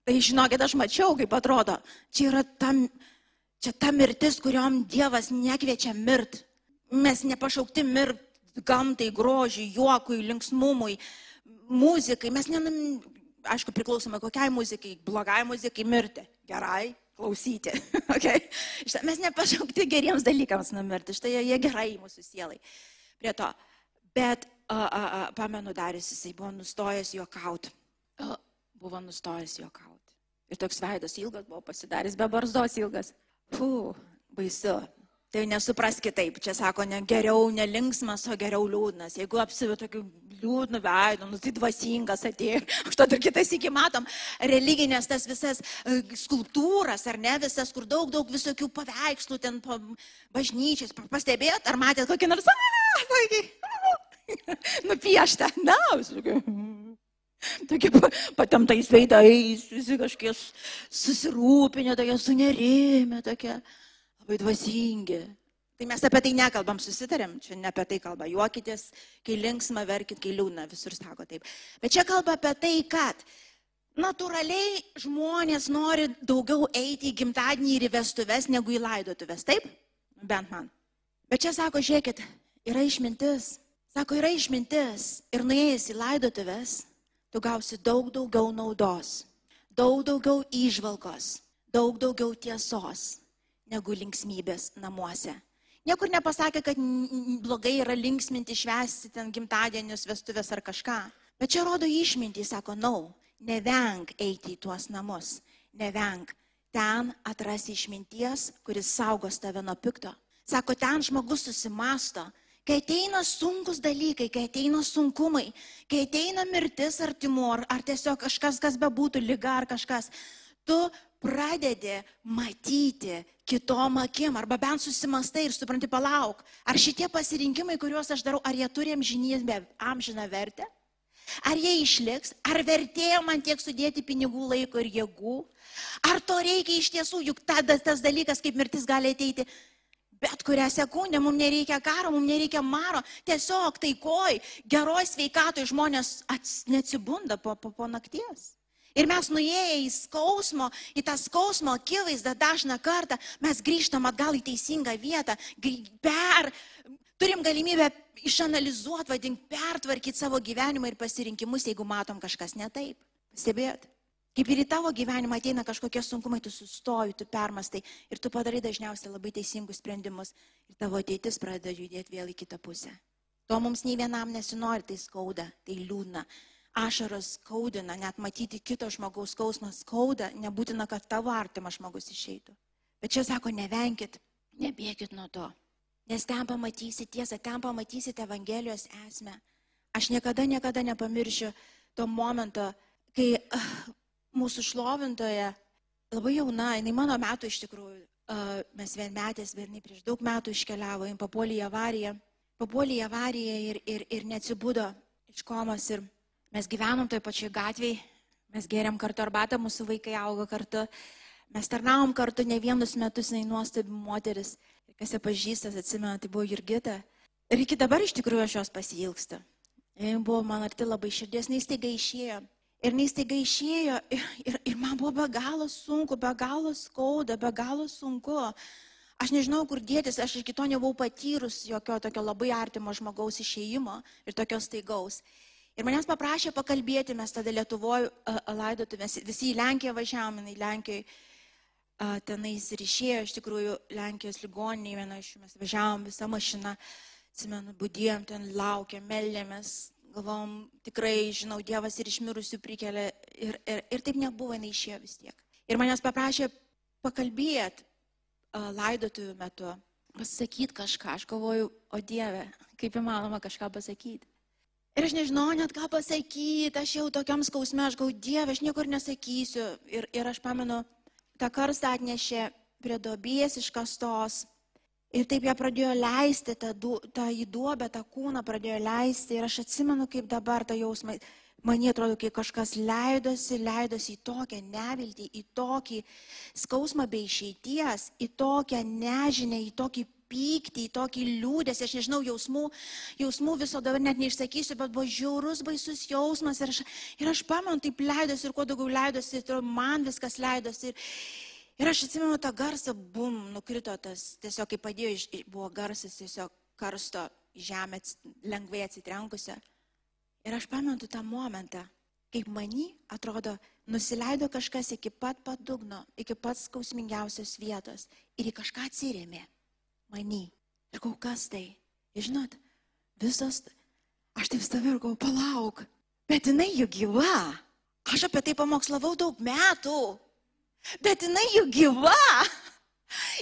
Tai žinokit, aš mačiau, kaip atrodo. Čia yra ta, čia ta mirtis, kuriuom Dievas nekviečia mirt. Mes nepašaukti mirt gamtai, grožiui, juokui, linksmumui, muzikai. Mes, nenam, aišku, priklausome kokiai muzikai, blogai muzikai mirti, gerai klausyti. [LAUGHS] Okay? Mes nepašaukti geriems dalykams numirti, štai jie gerai mūsų sielai. Prie to. Bet, a, a, a, pamenu, Darius, jisai buvo nustojęs juokauti. Buvo nustojęs juokauti. Ir toks veidas ilgas buvo pasidaręs, be barzdos ilgas. Fū, baisu. Tai nesupras kitaip. Čia sako, ne geriau nelinksmas, o geriau liūdnas. Jeigu apsivi tokiu liūdnu veidu, nu tai dvasingas atėjo. [LAUGHS] Užtat ir kitas iki matom religinės tas visas uh, skulptūras, ar ne, visas, kur daug, daug visokių paveikslų ten po bažnyčiais. Pastebėjot, ar matėt kokį nors, [LAUGHS] [LAUGHS] nupiešta. Na, visokių. Tokie patemtais veidais, visi kažkiek susirūpinę, tokie sunerimę, tokie labai dvasingi. Tai mes apie tai nekalbam, susitarėm, čia ne apie tai kalba. Juokitės, kai linksma, verkit, kai liūna, visur sako taip. Bet čia kalba apie tai, kad natūraliai žmonės nori daugiau eiti į gimtadienį ir į vestuves negu į laidotuvės, taip? Bent man. Bet čia sako, žiūrėkit, yra išmintis. Sako, yra išmintis. Ir nuėjęs į laidotuvės, tu gausi daug daugiau naudos, daug daugiau išvalgos, daug daugiau tiesos negu linksmybės namuose. Niekur nepasakė, kad blogai yra linksminti, švesti ten gimtadienius, vestuvės ar kažką. Bet čia rodo išmintį, sako, nau, no, nevenk eiti į tuos namus, nevenk. Ten atrasi išminties, kuris saugos tave nuo pikto. Sako, ten žmogus susimasto, Kai ateina sunkus dalykai, kai ateina sunkumai, kai ateina mirtis artimu, ar, ar tiesiog kažkas, kas bebūtų, lyga ar kažkas, tu pradedi matyti kitom akim, arba bent susimastai ir supranti, palauk, ar šitie pasirinkimai, kuriuos aš darau, ar jie turi amžinybę, amžiną vertę? Ar jie išliks, ar vertėjo man tiek sudėti pinigų, laiko ir jėgų, ar to reikia iš tiesų, juk tada tas dalykas kaip mirtis gali ateiti Bet kurią sekundę mums nereikia karo, mums nereikia maro, tiesiog taikoj, geroj sveikatoj žmonės ats, neatsibunda po, po, po nakties. Ir mes nuėję į skausmo, į tą skausmo akivaizdą dažną kartą, mes grįžtam atgal į teisingą vietą, per, turim galimybę išanalizuoti, vadink, pertvarkyti savo gyvenimą ir pasirinkimus, jeigu matom kažkas ne taip. Stebėt. Kaip ir į tavo gyvenimą ateina kažkokie sunkumai, tu sustoji, tu permastai ir tu padarai dažniausiai labai teisingus sprendimus ir tavo ateitis pradeda judėti vėl į kitą pusę. To mums nei vienam nesinori, tai skauda, tai liūdna. Ašaros skaudina, net matyti kito žmogaus skausmą skauda, nebūtina, kad tavo artimas žmogus išeitų. Bet čia sako, nevenkit, nebėkit nuo to. Nes ten pamatysit tiesą, ten pamatysit Evangelijos esmę. Aš niekada, niekada nepamiršiu to momento, kai uh, mūsų šlovintoje, labai jauna, jinai mano metų iš tikrųjų, mes vienmetės, bet jinai prieš daug metų iškeliavo, jin papuolė į avariją, papuolė į avariją ir, ir, ir neatsibudo iš komos ir mes gyvenom toj pačioj gatvėje, mes geriam kartu arbatą, mūsų vaikai auga kartu, mes tarnavom kartu ne vienus metus, jinai nuostabi moteris, kas ją pažįstas, atsimena, tai buvo Jurgita. Ir iki dabar iš tikrųjų aš jos pasilgstu. Jis buvo man arti labai širdies, jis taiga išėjo. Ir jis taiga išėjo ir, ir, ir man buvo be galo sunku, be galo skauda, be galo sunku. Aš nežinau, kur dėtis, aš iki to nebuvau patyrus jokio tokio labai artimo žmogaus išėjimo ir tokios staigaus. Ir manęs paprašė pakalbėti, mes tada Lietuvoje laidotuvės, visi į Lenkiją važiavome, į Lenkiją tenais ir išėjo, iš tikrųjų, Lenkijos ligoninėje, viena iš jų mes važiavom visą mašiną, atsimenu, būdėjom ten, laukėm, meldėmės, galvom, tikrai, žinau, Dievas ir išmirusių prikelia. Ir, ir, ir taip nebuvo, jinai išėjo vis tiek. Ir manęs paprašė pakalbėti laidotuvių metu, pasakyti kažką. Aš galvoju, o Dieve, kaip įmanoma kažką pasakyti. Ir aš nežinau net ką pasakyti, aš jau tokiam skausme, aš galvoju, Dieve, aš niekur nesakysiu. Ir, ir aš pamenu, tą karstą atnešė prie dobės iškastos Ir taip ją pradėjo leisti, tą, tą į duobę, tą kūną pradėjo leisti. Ir aš atsimenu, kaip dabar tą jausmą, man atrodo, kai kažkas leidosi, leidosi į tokią neviltį, į tokį skausmą bei išeities, į tokią nežinę, į tokį pyktį, į tokį liūdės, aš nežinau, jausmų, jausmų viso dabar net neišsakysiu, bet buvo žiaurus, baisus jausmas ir aš, ir aš pamenu, taip leidosi ir kuo daugiau leidosi, man viskas leidosi. Ir, Ir aš atsimenu tą garsą, bum, nukrito tas, tiesiog kaip padėjo, buvo garsas tiesiog karsto žemė lengvai atsitrenkusi. Ir aš pamenu tą momentą, kaip mani, atrodo, nusileido kažkas iki pat padugno, iki pat skausmingiausios vietos ir į kažką atsirėmė. Mani. Ir kol kas tai. Ir žinot, visos, aš taip stovėjau ir galvoju, palauk, bet jinai juk gyva. Aš apie tai pamokslavau daug metų. Bet jinai juk gyva.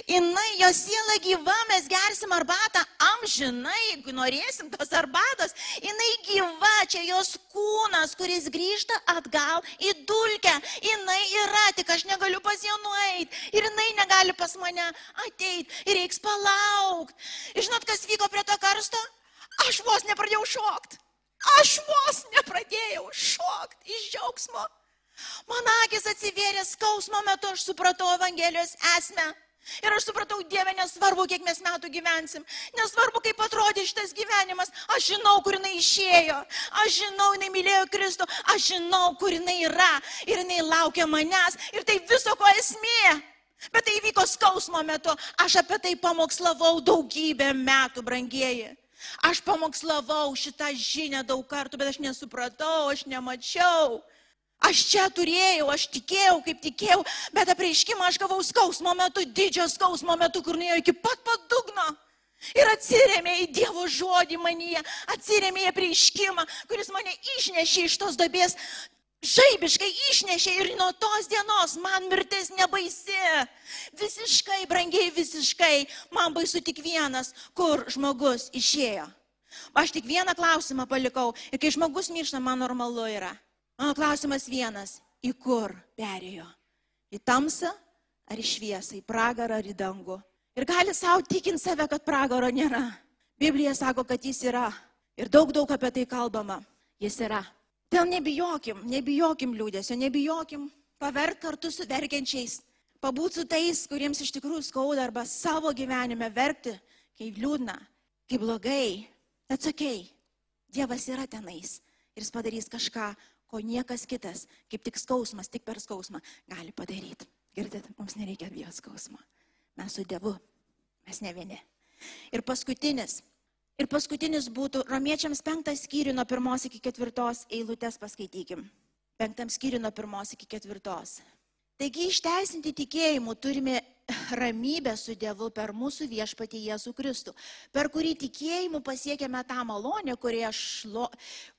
Jinai, jos siela gyva, mes gersim arbatą amžinai, jeigu norėsim tos arbatos. Jinai gyva, čia jos kūnas, kuris grįžta atgal į dulkę. Jinai yra, tik aš negaliu pas ją nueiti. Ir jinai negali pas mane ateiti. Ir reiks palaukti. Žinot, kas vyko prie to karsto? Aš vos nepradėjau šokti. Aš vos nepradėjau šokti iš džiaugsmo. Man akis atsivėrė skausmo metu, aš supratau Evangelijos esmę. Ir aš supratau, Dieve, nesvarbu, kiek mes metų gyvensim, nesvarbu, kaip atrodė šitas gyvenimas, aš žinau, kur jinai išėjo, aš žinau, jinai mylėjo Kristų, aš žinau, kur jinai yra ir jinai laukia manęs ir tai viso ko esmė. Bet tai vyko skausmo metu, aš apie tai pamokslavau daugybę metų, brangieji. Aš pamokslavau šitą žinią daug kartų, bet aš nesupratau, aš nemačiau. Aš čia turėjau, aš tikėjau, kaip tikėjau, bet apreiškimą aš gavau skausmo metu, didžio skausmo metu, kur nuėjo iki pat pat dugno. Ir atsirėmė į Dievo žodį manyje, atsirėmė į apreiškimą, kuris mane išnešė iš tos dobės, žaibiškai išnešė ir nuo tos dienos man mirtis nebaisi. Visiškai, brangiai, visiškai, man baisu tik vienas, kur žmogus išėjo. Aš tik vieną klausimą palikau ir kai žmogus miršta, man normalu yra. Mano klausimas vienas - į kur perėjo? Į tamsą ar į šviesą, į pragarą ar į dangų? Ir gali savo tikinti save, kad pragaro nėra. Biblija sako, kad jis yra. Ir daug, daug apie tai kalbama. Jis yra. Dėl nebijokim, nebijokim liūdėsio, nebijokim paverk kartu su verkiančiais, pabūt su tais, kuriems iš tikrųjų skauda arba savo gyvenime verkti, kai liūdna, kai blogai. Ok. Dievas yra tenais ir jis padarys kažką, ko niekas kitas, kaip tik skausmas, tik per skausmą gali padaryti. Girdite, mums nereikia bijoti skausmo. Mes su Dievu, mes ne vieni. Ir paskutinis. Ir paskutinis būtų romiečiams penktas skyrių nuo pirmos iki ketvirtos eilutės paskaitykim. Penktam skyrių nuo pirmos iki ketvirtos. Taigi išteisinti tikėjimu turime ramybę su Dievu per mūsų viešpatį Jėzų Kristų, per kurį tikėjimu pasiekėme tą malonę, kurioje, šlo,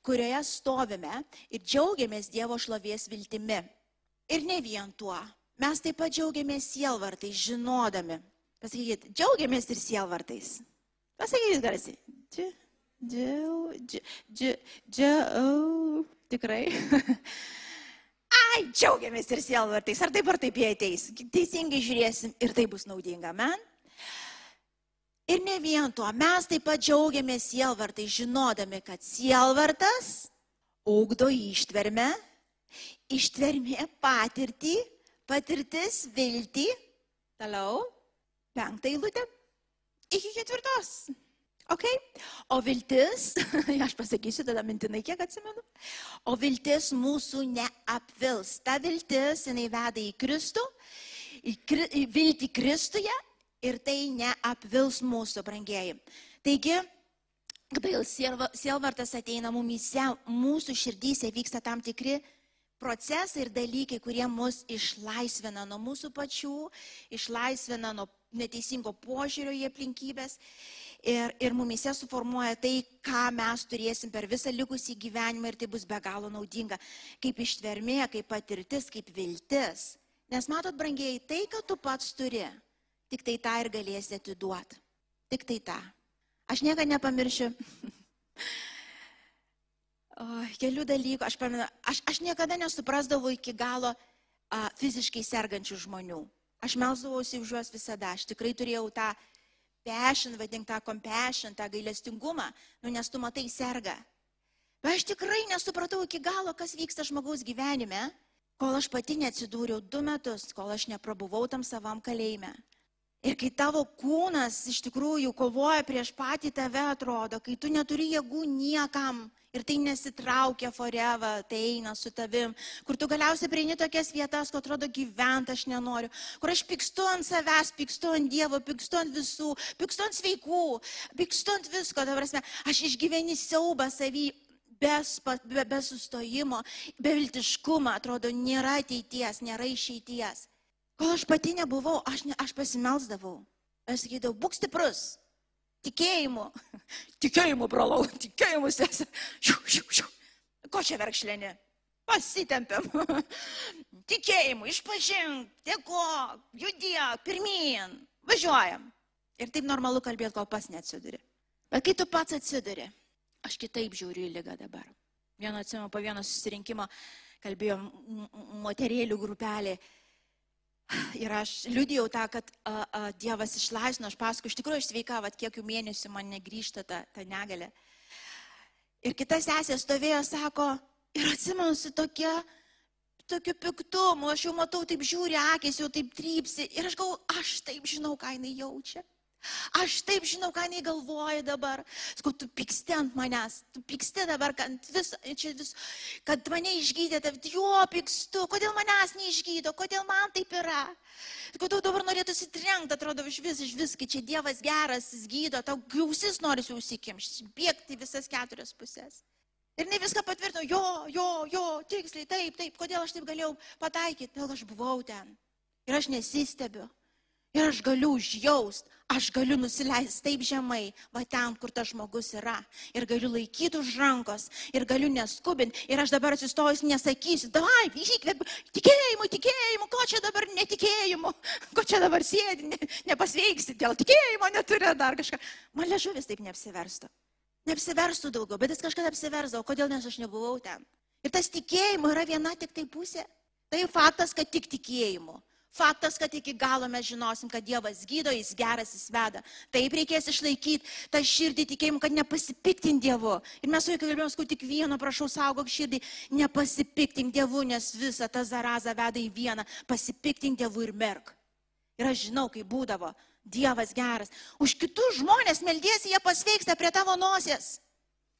kurioje stovime ir džiaugiamės Dievo šlovės viltimi. Ir ne vien tuo, mes taip pat džiaugiamės sielvartais, žinodami. Pasakykit, džiaugiamės ir sielvartais. Pasakykit garsiai. Dži, džiau, dži, dži, džiau, tikrai. [LAUGHS] ai, džiaugiamės ir sielvartais, ar taip ar taip jie ateis. Teisingai žiūrėsim ir tai bus naudinga, man. Ir ne vien tuo, mes taip pat džiaugiamės sielvartai, žinodami, kad sielvartas ugdo ištvermę, ištvermė patirtį, patirtis viltį, toliau, penktą eilutę, iki ketvirtos. Ok? O viltis, [LAUGHS] aš pasakysiu tada mintinai, kiek atsimenu, o viltis mūsų neapvils. Ta viltis, jinai veda į Kristų, į, kri, į viltį Kristuje ir tai neapvils mūsų, brangieji. Taigi, jau sielvartas ateina mumise, mūsų širdyse vyksta tam tikri procesai ir dalykai, kurie mus išlaisvina nuo mūsų pačių, išlaisvina nuo neteisingo požiūrio į aplinkybės ir, ir mumise suformuoja tai, ką mes turėsim per visą likusį gyvenimą ir tai bus be galo naudinga, kaip ištvermė, kaip patirtis, kaip viltis. Nes matot, brangiai, tai, ką tu pats turi, tik tai tą ir galėsi atiduoti. Tik tai tą. Aš niekada nepamiršiu. [LAUGHS] O, kelių dalykų, aš, paminu, aš, aš niekada nesuprasdavau iki galo a, fiziškai sergančių žmonių. Aš melzdavausi už juos visada, aš tikrai turėjau tą passion, vadink tą compassion, tą gailestingumą, nu nes tu matai serga. Bet aš tikrai nesupratau iki galo, kas vyksta žmogaus gyvenime, kol aš pati neatsidūriau du metus, kol aš neprabuvau tam savam kalėjime. Ir kai tavo kūnas iš tikrųjų kovoja prieš patį tave, atrodo, kai tu neturi jėgų niekam, ir tai nesitraukia forever, tai eina su tavim, kur tu galiausiai prieini tokias vietas, kur atrodo gyventi aš nenoriu, kur aš pykstu ant savęs, pykstu ant Dievo, pykstu ant visų, pykstu ant sveikų, pykstu ant visko, dabar aš išgyveni siaubą savį. Be, be, be sustojimo, be viltiškumo, atrodo, nėra ateities, nėra išeities. Kol aš pati nebuvau, aš, ne, aš pasimelsdavau. Aš sakydavau, būk stiprus, Tikėjimu. [LAUGHS] Tikėjimu, brolau, [LAUGHS] tikėjimu, sesė. Šiu, šiu, šiu. Ko čia verkšlėni? Pasitempiam. [LAUGHS] Tikėjimu, išpažink, dėkok, judėk, pirmyn, važiuojam. Ir taip normalu kalbėti, kol pas neatsiduri. Bet kai tu pats atsiduri, aš kitaip žiūriu į lygą dabar. Vieno atsimenu, po vieno susirinkimo kalbėjom moterėlių grupelė [SIGHS] Ir aš liūdėjau tą, kad a, a, Dievas išlaisvino, aš paskui, iš tikrųjų, aš sveika, vad kiek jų mėnesių man negrįžta ta, ta negalė. Ir kita sesė stovėjo, sako, ir atsimenu su tokia, tokiu piktumu, aš jau matau, taip žiūri, akis jau taip trypsi. Ir aš galvoju, aš taip žinau, ką jinai jaučia. Aš taip žinau, ką jinai galvoja dabar. Sakau, tu pyksti ant manęs, tu pyksti dabar, kad, vis, vis, kad mane išgydėte, jo pykstu, kodėl manęs neišgydo, kodėl man taip yra. Sakau, tau dabar norėtų sitrenkti, atrodo, iš vis, iš vis, kai čia Dievas geras, jis gydo, tau gausis nori užsikimšti, bėgti visas keturias pusės. Ir ne viską patvirtino, jo, jo, jo, tiksliai, taip, taip, kodėl aš taip galėjau pataikyti, dėl aš buvau ten. Ir aš nesistebiu. Ir aš galiu užjaust, aš galiu nusileisti taip žemai, va ten, kur tas žmogus yra. Ir galiu laikyti už rankos, ir galiu neskubinti. Ir aš dabar atsistojus nesakysiu, davai, įkvėpiu, tikėjimu, tikėjimu, ko čia dabar netikėjimu, ko čia dabar sėdi, ne, nepasveiksi, dėl tikėjimo neturi dar kažką. Man ležuvis taip neapsiverstų. neapsiverstų daugiau, bet jis kažkada apsiversdavo, kodėl nes aš nebuvau ten. Ir tas tikėjimo yra viena tik tai pusė. Tai faktas, kad tik tikėjimu. Faktas, kad iki galo mes žinosim, kad Dievas gydo, jis geras, jis veda. Taip reikės išlaikyti tą širdį tikėjimu, kad nepasipiktint Dievu. Ir mes su juo kalbėjome, kad tik vieno prašau saugok širdį, nepasipiktint Dievu, nes visą tą zarazą veda į vieną. Pasipiktint Dievu ir merk. Ir aš žinau, kai būdavo, Dievas geras. Už kitus žmonės meldiesi, jie pasveiksta prie tavo nosies.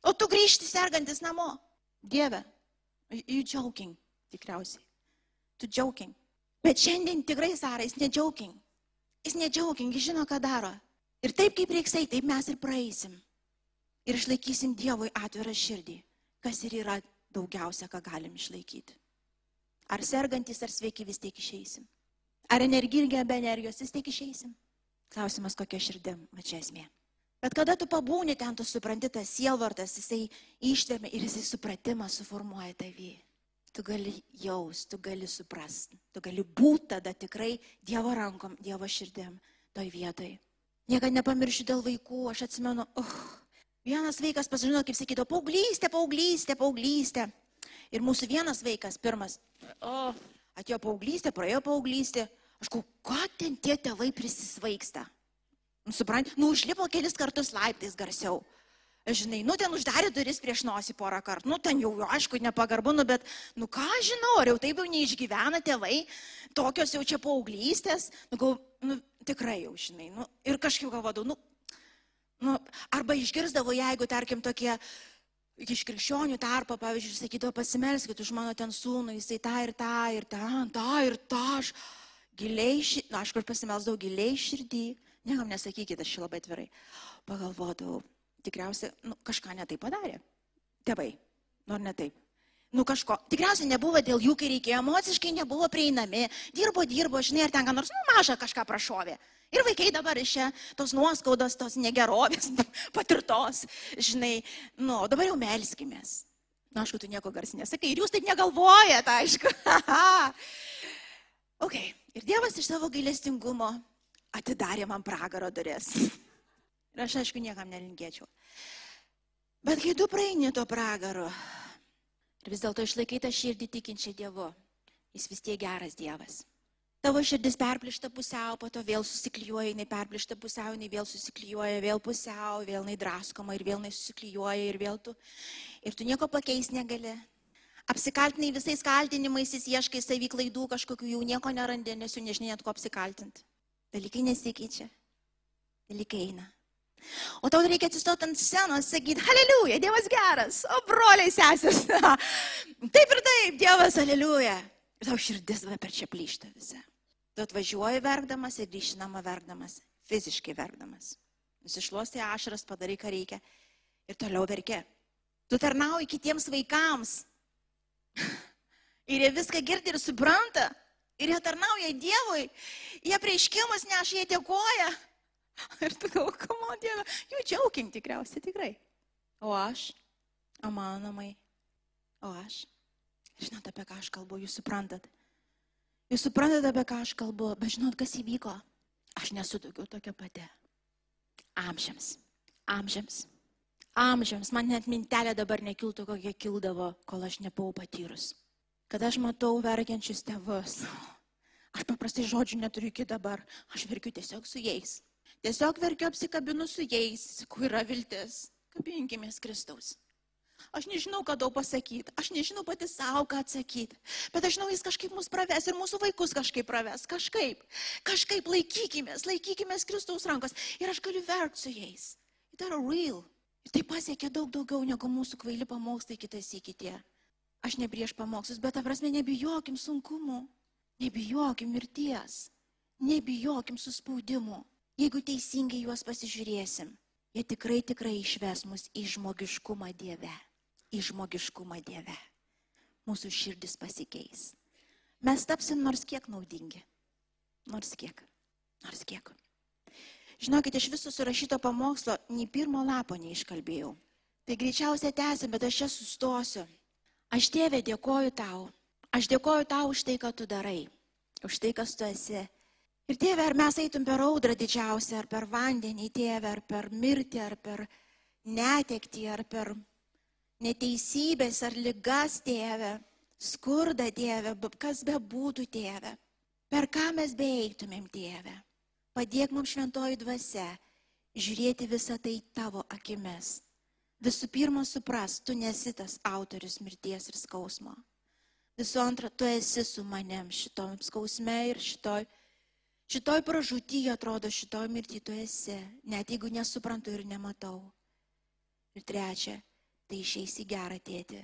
O tu grįžti sergantis namo. Dieve, you joking, tikriausiai. Tu joking. Bet šiandien tikrai, Sara, jis nedžiauking. Jis nedžiauking, jis žino, ką daro. Ir taip kaip reiksai, taip mes ir praeisim. Ir išlaikysim Dievui atvirą širdį, kas ir yra daugiausia, ką galim išlaikyti. Ar sergantis, ar sveiki vis tiek išeisim. Ar energingi be energijos vis tiek išeisim. Klausimas, kokia širdim, va čia esmė. Bet kada tu pabūni ten, tu supranti, tas sielvartas, jisai ištvermė ir jisai supratimą suformuoja tavį tu gali jaus, tu gali suprasti, tu gali būti tada tikrai Dievo rankom, Dievo širdim toj vietoj. Niekada nepamiršiu dėl vaikų, aš atsimenu, oh, vienas vaikas pasažino, kaip sakydavo, paauglystė, paauglystė, paauglystė. Ir mūsų vienas vaikas, pirmas, oh, atėjo paauglystė, praėjo paauglystė. Aš galvoju, ką ten tie tėvai prisisvaigsta? Nu, Suprantate, nu, užlipo kelis kartus laiptais garsiau žinai, nu ten uždarė duris prieš nosį porą kartų, nu ten jau, aišku, nepagarbu, nu bet, nu ką žinau, ar jau taip jau neišgyvena tėvai, tokios jau čia paauglystės, nu, gal, nu tikrai jau, žinai, nu ir kažkaip galvodavau, nu, nu, arba išgirdavo, jeigu, tarkim, tokie iš krikščionių tarpo, pavyzdžiui, sakydavo, pasimelskit už mano ten sūnų, jisai tą ir tą ir ten, tą ir tą, aš giliai, na, aš kur pasimelsdavau giliai širdį, niekam nesakykit, aš čia labai atvirai, pagalvodavau, tikriausiai nu, kažką netai padarė. Tėvai, nu ar ne taip. Nu kažko, tikriausiai nebuvo dėl jų, kai reikėjo, emociškai nebuvo prieinami, dirbo, dirbo, žinai, ar ten ką nors, nu mažą kažką prašovė. Ir vaikai dabar iš čia tos nuoskaudos, tos negerovės [LAUGHS] patirtos, žinai, nu, dabar jau melskimės. Na, aišku, tu nieko garsiai nesakai ir jūs taip negalvojate, aišku. [LAUGHS] ok, ir Dievas iš savo gailestingumo atidarė man pragaro duris. [LAUGHS] Ir aš aišku niekam nelinkėčiau. Bet kai tu praeini to pragaro ir vis dėlto išlaikai tą širdį tikinčią Dievu, jis vis tiek geras Dievas. Tavo širdis perplišta pusiau, po to vėl susiklyjuoja, jinai perplišta pusiau, jinai vėl susiklyjuoja, vėl pusiau, vėl jinai draskoma ir vėl jinai susiklyjuoja ir vėl tu. Ir tu nieko pakeis negali. Apsikaltinai visais kaltinimais, jis ieškai savy klaidų, kažkokių jau nieko nerandė, nes jų nežinai net ko apsikaltinti. Dalykai nesikeičia. Dalykai eina. O tau reikia atsistoti ant scenos, sakyti, aleliuja, Dievas geras, o broliai sesės. [LAUGHS] taip ir taip, Dievas, aleliuja. Ir tau širdis per čia plyšta visą. Tu atvažiuoji verkdamas ir grįžti namą verkdamas, fiziškai verkdamas. Nusišluosti ašaras, padarai, ką reikia ir toliau verki. Tu tarnauji kitiems vaikams. [LAUGHS] ir jie viską girdi ir supranta. Ir jie tarnauja Dievui. Jie prieiškimus neša, jie dėkoja. [LAUGHS] Ir tu galvo, komo Dieve, jų džiaukim tikriausiai tikrai. O aš, o mano namai, o aš. Žinot, apie ką aš kalbu, jūs suprantat. Jūs suprantat, apie ką aš kalbu, bet žinot, kas įvyko? Aš nesu daugiau tokia pati. Amžiams. Amžiams. Amžiams. Man net mintelė dabar nekiltų, kokia kildavo, kol aš nebuvau patyrus. Kad aš matau verkiančius tėvus. [LAUGHS] Aš paprastai žodžių neturiu iki dabar. Aš verkiu tiesiog su jais. Tiesiog verkiu apsikabinu su jais, sakau, yra viltis. Kabinkimės Kristaus. Aš nežinau, ką daug pasakyti, aš nežinau pati savo, ką atsakyti, bet aš žinau, jis kažkaip mus praves ir mūsų vaikus kažkaip praves, kažkaip, kažkaip laikykimės, laikykimės Kristaus rankos ir aš galiu verkti su jais. Tai yra real. Ir tai pasiekia daug daugiau negu mūsų kvaili pamokslai kitas į kitie. Aš ne prieš pamokslus, bet ta prasme nebijokim sunkumų, nebijokim mirties, nebijokim suspaudimų. Jeigu teisingai juos pasižiūrėsim, jie tikrai, tikrai išves mus į žmogiškumą Dieve. Į žmogiškumą Dieve. Mūsų širdis pasikeis. Mes tapsim nors kiek naudingi. Nors kiek. Nors kiek. Žinokit, iš viso surašyto pamokslo nei pirmo lapo neiškalbėjau. Tai greičiausiai tęsim, bet aš čia sustosiu. Aš tėvė dėkoju tau. Aš dėkoju tau už tai, ką tu darai. Už tai, kas tu esi Ir tėve, ar mes eitum per audrą didžiausią, ar per vandenį, tėve, ar per mirtį, ar per netekti ar per neteisybės ar lygas, tėve, skurdą, tėve, kas be būtų, tėve, per ką mes beeitumėm, tėve. Padėk mums šventoji dvasia žiūrėti visą tai tavo akimis. Visų pirma, supras, tu nesi tas autorius mirties ir skausmo. Visų antra, tu esi su manim šitom skausme ir šitoj, šitoj pražūtyje, atrodo, šitoj mirti tu esi, net jeigu nesuprantu ir nematau. Ir trečia, tai išeis į gerą tėtį.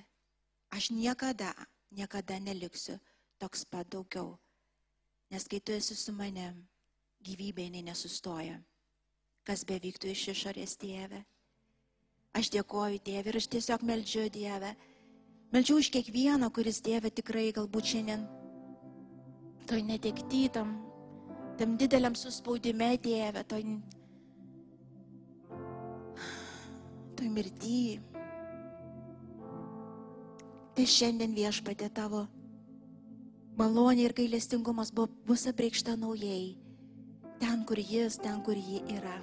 Aš niekada, niekada neliksiu toks pat daugiau. Nes kai tu esi su manim, gyvybė jinai nesustoja. Kas bevyktų iš išorės tėvė. Aš dėkoju tėvė ir aš tiesiog meldžiu Dievę. Meldžiu už kiekvieną, kuris tėvė tikrai galbūt šiandien toj netektytam, tam dideliam suspaudime tėvė, toj, toj mirty, Tai šiandien viešpatė tavo malonė ir gailestingumas bus apreikšta naujai. Ten, kur jis, ten, kur ji yra.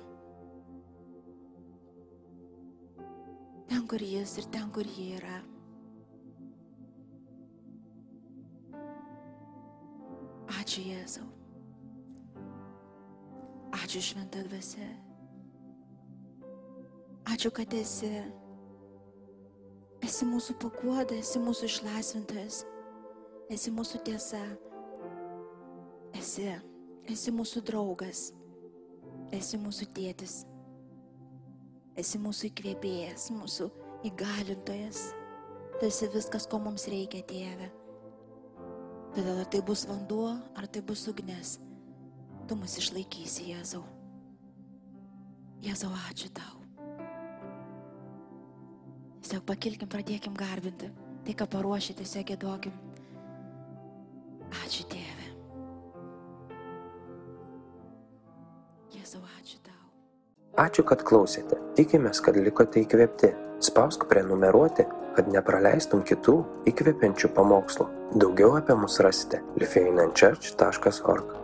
Ten, kur jis ir ten, kur ji yra. Ačiū Jėzau. Ačiū šventą dvasę. Ačiū, kad esi Esi mūsų pakuoda, esi mūsų išlaisvintojas, esi mūsų tiesa, esi, esi mūsų draugas, esi mūsų tėtis, esi mūsų įkvėpėjas, mūsų įgalintojas. Tu esi viskas, ko mums reikia, tėve. Todėl ar tai bus vanduo, ar tai bus ugnis, tu mus išlaikysi, Jėzau. Jėzau, ačiū tau. Tiesiog pakilkim, pradėkim garbinti. Tai, ką paruošė, tiesiog gėduokim. Ačiū Dieve. Jėzau, ačiū tau. Ačiū, kad klausėte. Tikimės, kad likote įkvėpti. Spausk prenumeruoti, kad nepraleistum kitų įkvepiančių pamokslų. Daugiau apie mus rasite lifeinanchurch.org